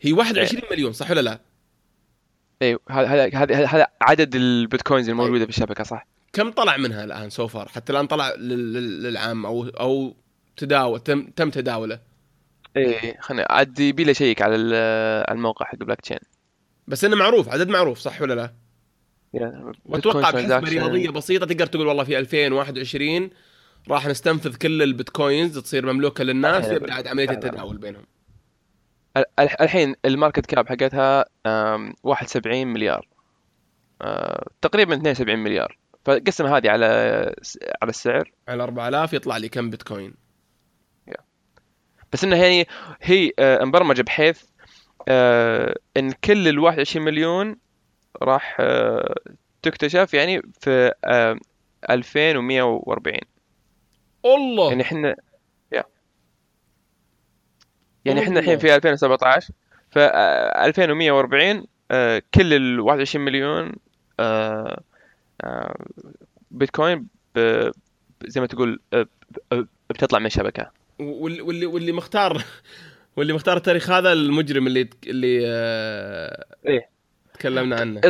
هي 21 مليون صح ولا لا؟ اي هذا هذا هذا عدد البيتكوينز الموجودة في الشبكه صح؟ كم طلع منها الآن so far حتى الآن طلع لل- لل- للعام أو أو تداول تم تم تداوله. اي خليني عاد يبي لي أشيك على الموقع حق بلاك تشين. بس إنه معروف عدد معروف صح ولا لا؟ وأتوقع بحسبة رياضية بسيطة. تقدر تقول والله في 2021 راح نستنفذ كل البيتكوينز تصير مملوكة للناس يبدا عملية. التداول بينهم. ال- ال- الحين ال market cap حقتها آم، 71 مليار. آه، تقريبا 72 مليار. فقسم هذه على على السعر. على 4000 يطلع لي كم بيتكوين. بس انها يعني هي آه، مبرمجة بحيث آه، إن كل ال 21 مليون راح آه، تكتشف يعني في آه، 2140 الله يعني إحنا يا. يعني إحنا الحين. في 2017 ف آه، 2140 آه، كل ال 21 مليون آه، آه، بيتكوين زي ما تقول آه، بتطلع من الشبكة واللي واللي مختار واللي مختار التاريخ هذا المجرم اللي اللي آه، إيه تكلمنا عنه.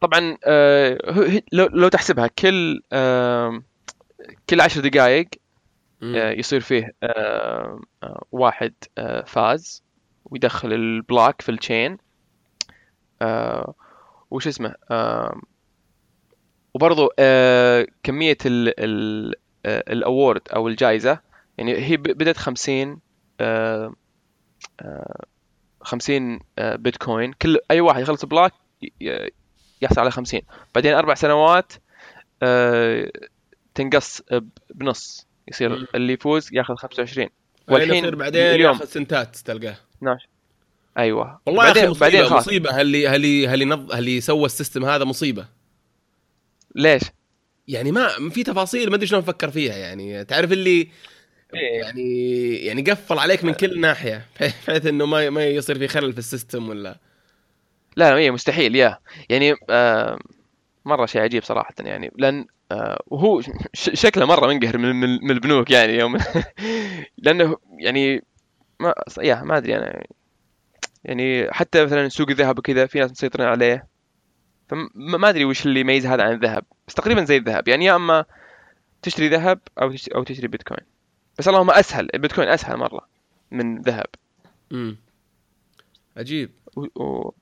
طبعا آه، لو لو تحسبها كل كل عشر دقائق. آه، يصير فيه آه، واحد فاز ويدخل ال block في ال chain وش اسمه؟ وبرضو آه، كمية ال ال ال award أو الجائزة يعني هي ب- بدأت 50 آه، آه، 50 آه، بيتكوين. كل أي واحد يخلص block يحصل على 50 بعدين أربع سنوات آه، تنقص بنص. يصير. اللي يفوز ياخذ 25 والحين يصير بعدين اليوم. ياخذ سنتات تلقاه. 12 أيوه. والله بعدين مصيبة بعدين خلاص. مصيبة. هل هل هل نظ... هل سوى ال system هذا مصيبة؟ ليش؟ يعني ما في تفاصيل ما أدري شلون أفكر فيها يعني. تعرف اللي. يعني يعني قفل عليك من كل ناحية [laughs] بحيث إنه ما ما يصير في خلل في ال system ولا. لا هي مستحيل يا. يعني آه مرة شيء عجيب صراحة يعني لأن آه وهو [laughs] شكله مرة منقهر من, من, من البنوك يعني يوم [laughs] لأنه يعني ما يا ما أدري أنا يعني حتى مثلا سوق الذهب وكذا في ناس مسيطرين عليه. فما ما أدري وش اللي يميز هذا عن الذهب. بس تقريبا زي الذهب. يعني يا أما تشتري ذهب أو تشتري أو تشتري بيتكوين. بس اللهم أسهل البيتكوين أسهل مرة من ذهب. امم عجيب. و... و...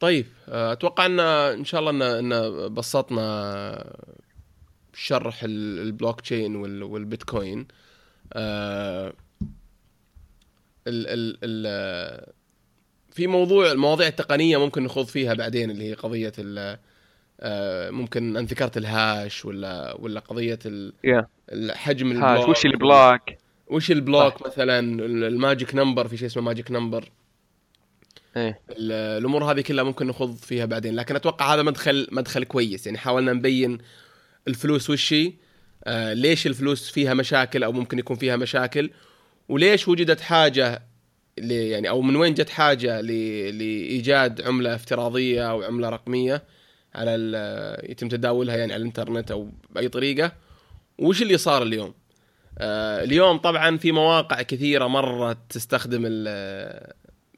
طيب آه، أتوقع إن إن شاء الله إن إن بسطنا شرح ال- البلوك تشين وال- والبيتكوين. آه، ال ال ال في موضوع المواضيع التقنيه ممكن نخوض فيها بعدين اللي هي قضية ال- ممكن انت ذكرت الهاش ولا ولا قضية ال- يا الحجم hash ال block. وش ال block وش ال block مثلا؟ ال- ال magic number في شيء اسمه magic number. إيه. ال- الأمور هذه كلها ممكن نخوض فيها بعدين لكن أتوقع هذا مدخل مدخل كويس. يعني حاولنا نبين الفلوس وش هي آه ليش الفلوس فيها مشاكل أو ممكن يكون فيها مشاكل وليش وجدت حاجة يعني أو من وين جت حاجة لإيجاد عملة افتراضية أو عملة رقمية. على يتم تداولها يعني على الإنترنت أو بأي طريقة. وش اللي صار اليوم؟ آه اليوم طبعا في مواقع كثيرة مره تستخدم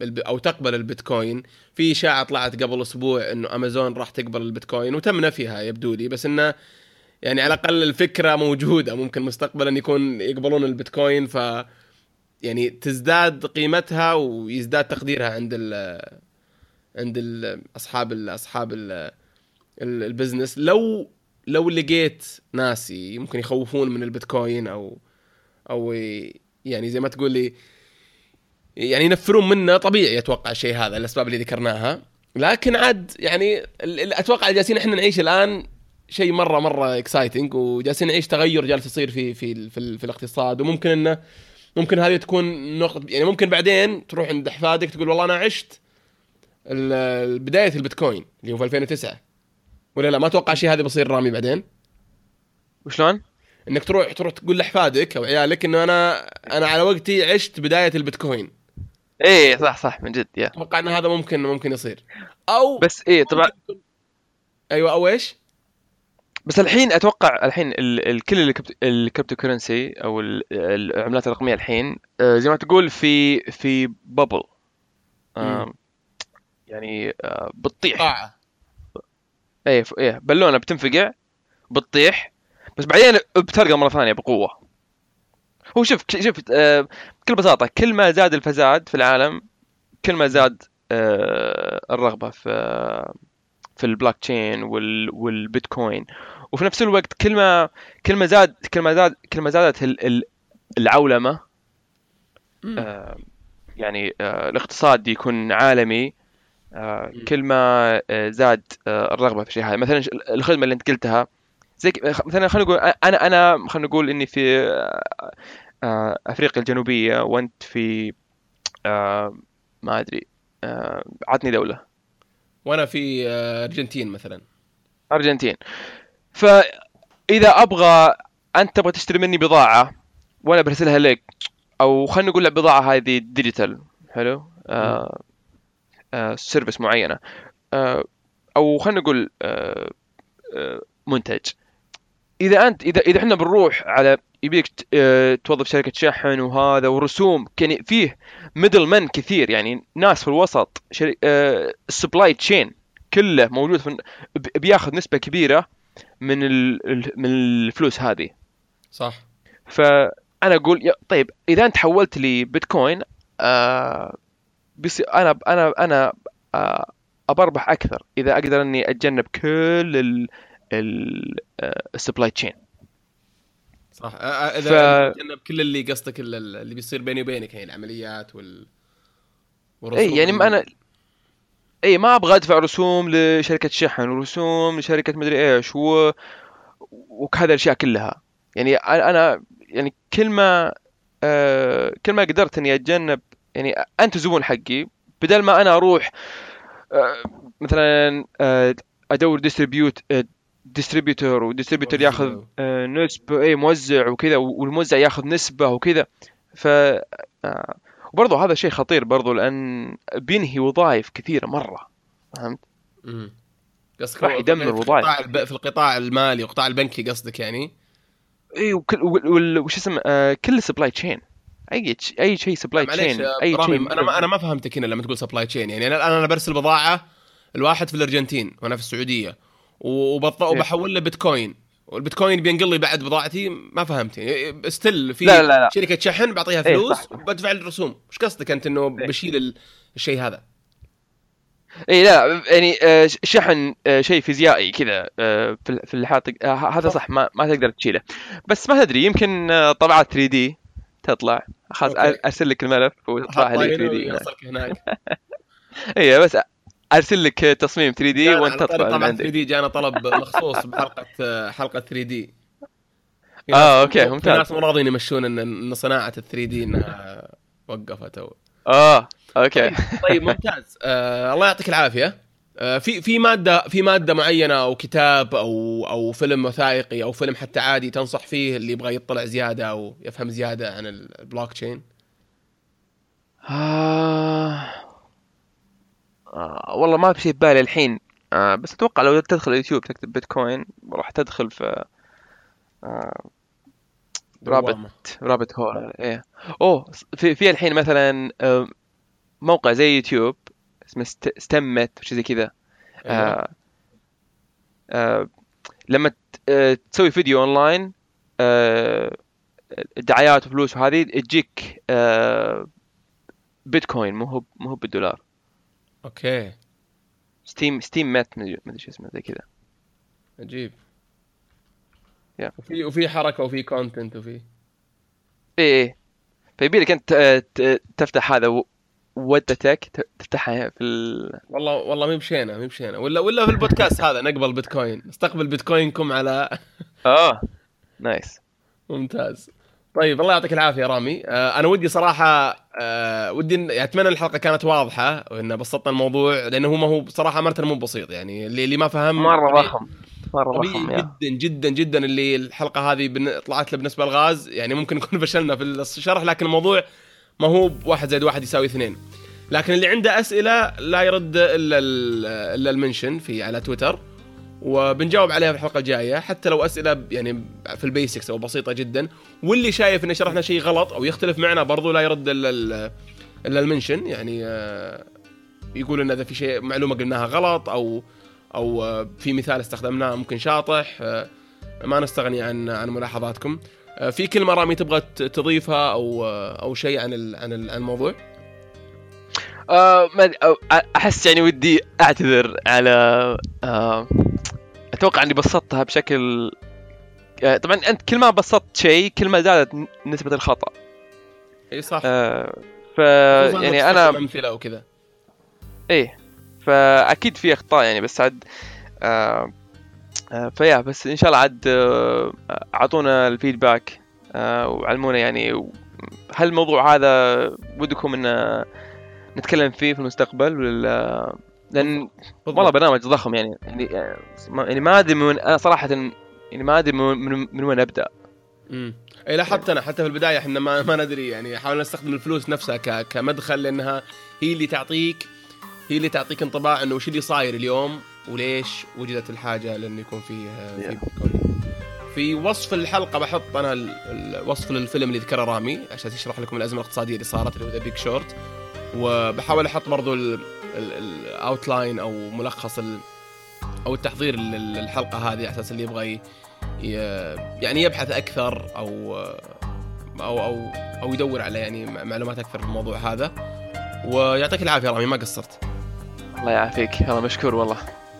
أو تقبل البيتكوين. في إشاعة طلعت قبل أسبوع إنه أمازون راح تقبل البيتكوين وتم نفيها يبدو لي بس إنه يعني على الأقل الفكرة موجودة. ممكن مستقبلا يكون يقبلون البيتكوين ف يعني تزداد قيمتها ويزداد تقديرها عند ال عند ال أصحاب ال أصحاب ال- ال business. لو لو لقيت ناس يمكن يخوفون من البيتكوين أو أو يعني زي ما تقول لي يعني ينفرون منه طبيعي أتوقع الشيء هذا الأسباب اللي ذكرناها. لكن عاد يعني أتوقع جالسين إحنا نعيش الآن شيء مرة مرة exciting وجالسين نعيش تغير جالس يصير في في في, في الاقتصاد. وممكن انه ممكن هذه تكون نقطه يعني ممكن بعدين تروح عند احفادك تقول والله أنا عشت بداية البيتكوين اللي هو في 2009 ولا لا؟ ما أتوقع شيء هذا بيصير رامي بعدين. وشلون؟ إنك تروح تروح تقول لأحفادك أو عيالك إنه أنا أنا على وقتي عشت بداية البيتكوين. إيه صح صح من جد يا. أتوقع إن هذا ممكن ممكن يصير. أو بس إيه طبعا أيوه أو إيش؟ بس الحين أتوقع الحين ال ال كل ال crypto- currency أو ال- العملات الرقمية الحين آه، زي ما تقول في في bubble. يعني آه، بتطيح. قاعه إيه ف- إيه بالونه بتنفقع بتطيح بس بعدين بترقى مرة ثانية بقوة هو شوف شوف آه، بكل بساطة كل ما زاد الفساد في العالم كل ما زاد آه، الرغبة في في البلوك تشين وال والبيتكوين وفي نفس الوقت كل ما كل ما زاد كل ما زاد كل ما زادت ال- ال- العولمة. آه، يعني آه، الاقتصاد يكون عالمي آه،. كل ما آه، زاد آه، الرغبة في الشيء هذا. مثلا الخدمة اللي انت قلتها زي مثلا خلينا نقول أنا أنا خلينا نقول إني في آه، آه، أفريقيا الجنوبية وأنت في آه، ما أدري آه، عطني دولة. وأنا في آه، أرجنتين مثلا. أرجنتين. فإذا أبغى أنت تبغى تشتري مني بضاعة وأنا برسلها لك أو خلينا نقول البضاعه هذه digital حلو؟ آه آه service معينة. آه أو خلينا نقول آه آه منتج. إذا أنت إذا إذا إحنا بنروح على يبيك توظف شركة شحن وهذا ورسوم يعني فيه middle man كثير. يعني ناس في الوسط ال supply chain كله موجود في بياخذ نسبة كبيرة من من الفلوس هذه. صح. فأنا أقول طيب إذا أنت حولت لي بيتكوين آه بيصير أنا أنا أنا أبربح أكثر إذا أقدر إني أتجنب كل ال ال ال supply chain صح. إذا ف- تجنب كل اللي قصدك ال- ال- اللي بيصير بيني وبينك يعني العمليات وال اي يعني ما أنا اي ما أبغى أدفع رسوم لشركة شحن ورسوم لشركة مدري إيش و وكذا الأشياء كلها. يعني أنا يعني كل ما آه كل ما قدرت إني أتجنب يعني أنت زبون حقي بدل ما أنا أروح آه مثلا آه أدور distribute distributor و distributor. ياخذ آه نسبه اي موزع وكذا والموزع ياخذ نسبة وكذا ف وبرضه هذا شيء خطير برضه لأن بينهي وظائف كثيرة مرة فهمت؟ مم. قصدك راح يدمر وظائف. الب... في القطاع المالي والقطاع البنكي قصدك يعني اي وكل وش اسمه آه كل supply chain أي أي شيء supply chain أي شيء أنا ما أنا ما فهمتك هنا لما تقول supply chain يعني أنا أنا برسل بضاعة الواحد في الأرجنتين وأنا في السعودية وبط... إيه. وبحول له بيتكوين. والبيتكوين بينقل لي بعد بضاعتي ما فهمت. يعني still في لا لا لا. شركة شحن بعطيها إيه، فلوس صح. وبدفع الرسوم. إيش قصدك أنت إنه إيه. بشيل ال... الشيء هذا؟ اي لا يعني آه، شحن آه، شيء فيزيائي كذا آه، في في الحاط هذا صح. ما ما تقدر تشيله. بس ما تدري يمكن طابعات 3D تطلع. خلاص أرسل لك الملف وتطلع لي هنا 3 دي. هناك. [laughs] اي بس أرسل لك تصميم 3D وأنت من طبعا عندك. 3 D جانا طلب مخصوص بحلقة حلقة 3D. okay، في ممتاز. ناس مو راضيين يمشون ان صناعة ال 3D إنها وقفت أو آه okay. طيب ممتاز. آه الله يعطيك العافية. في في مادة في مادة معينة أو كتاب أو أو فيلم وثائقي أو فيلم حتى عادي تنصح فيه اللي يبغى يطلع زيادة أو يفهم زيادة عن البلوك تشين؟ آه... آه... والله ما في شيء ببالي الحين. آه... بس أتوقع لو تدخل اليوتيوب تكتب بيتكوين راح تدخل في آه... rabbit. rabbit hole إيه. أوه في في الحين مثلا آه... موقع زي يوتيوب اسمه ست... Steemit شيء زي كذا. أيوة. آه... آه... لما ت... آه... تسوي فيديو أونلاين آه... دعايات وفلوس وهذه تجيك آه... بيتكوين مو هو مو هو بالدولار. okay. Steem Steemit ما ادري شو اسمه زي كذا. عجيب. yeah. وفي وفي حركة وفي content وفي إيه إيه. فيبي لك أنت آه، تفتح هذا و- ودتك تفتحها في ال... والله والله مي بشينا مي بشينا. ولا ولا في البودكاست هذا نقبل بيتكوين. نستقبل بيتكوينكم على [laughs] آه نايس ممتاز. طيب الله يعطيك العافية رامي. آه أنا ودي صراحة آه ودي إن- أتمنى الحلقة كانت واضحة وإن بسطنا الموضوع لأنه هو ما هو بصراحه مره مو بسيط. يعني اللي, اللي ما فهم مرة طبيعي- ضخم مرة ضخم يا. جدا جدا جدا اللي الحلقة هذه طلعت له بالنسبة للغاز. يعني ممكن نكون [laughs] فشلنا في الشرح لكن الموضوع ما هو واحد زائد واحد يساوي اثنين. لكن اللي عنده أسئلة لا يرد إلا ال- إلا المنشن في على تويتر وبنجاوب عليها في الحلقة الجاية حتى لو أسئلة يعني في ال basics أو بسيطة جدا. واللي شايف ان شرحنا شيء غلط أو يختلف معنا برضو لا يرد إلا ال- إلا ال mention. يعني آه، يقول إن إذا في شيء معلومة قلناها غلط أو أو آه، في مثال استخدمناه ممكن شاطح آه، ما نستغني عن عن ملاحظاتكم. في كلمه رامي تبغى تضيفها أو آه، أو شيء عن ال- عن ال- عن الموضوع؟ آه ما أحس يعني ودي أعتذر على آه أتوقع إني بسطتها بشكل آه، طبعا أنت كل ما بسطت شيء كل ما زادت نسبة الخطأ. إي صح. آه، ف يعني أنا أمثلة وكذا إيه فأكيد في أخطاء يعني بس عاد آه آه فيا بس إن شاء الله عاد آه، أعطونا الفيدباك آه وعلمونا يعني هل الموضوع هذا ودكم إن نتكلم فيه في المستقبل ولا لأن. والله برنامج ضخم يعني يعني ما- يعني ما أدري من أنا صراحة يعني ما أدري من, من, وين أبدأ امم إي لاحظت أنا حتى في البداية إحنا ما ما ندري يعني حاولنا نستخدم الفلوس نفسها. كمدخل لأنها هي اللي تعطيك هي اللي تعطيك انطباع إنه وش اللي صاير اليوم وليش وجدت الحاجة لأنه يكون في في Yeah. بيتكوين. في وصف الحلقة بحط أنا ال- الوصف للفيلم اللي ذكره رامي عشان يشرح لكم الأزمة الاقتصادية اللي صارت اللي هو The Big Short وبحاول أحط برضو ال outline أو ملخص أو التحضير لل- للحلقة هذه على أساس اللي يبغى يعني يبحث أكثر أو أو أو أو يدور على يعني معلومات أكثر في الموضوع هذا. ويعطيك العافية رامي ما قصرت. الله يعافيك. الله مشكور والله.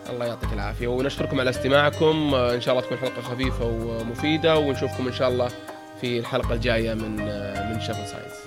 الله يعطيك العافية. ونشكركم على استماعكم. آه، إن شاء الله تكون حلقة خفيفة ومفيدة. ونشوفكم إن شاء الله في الحلقة الجاية من آه، من شغل ساينس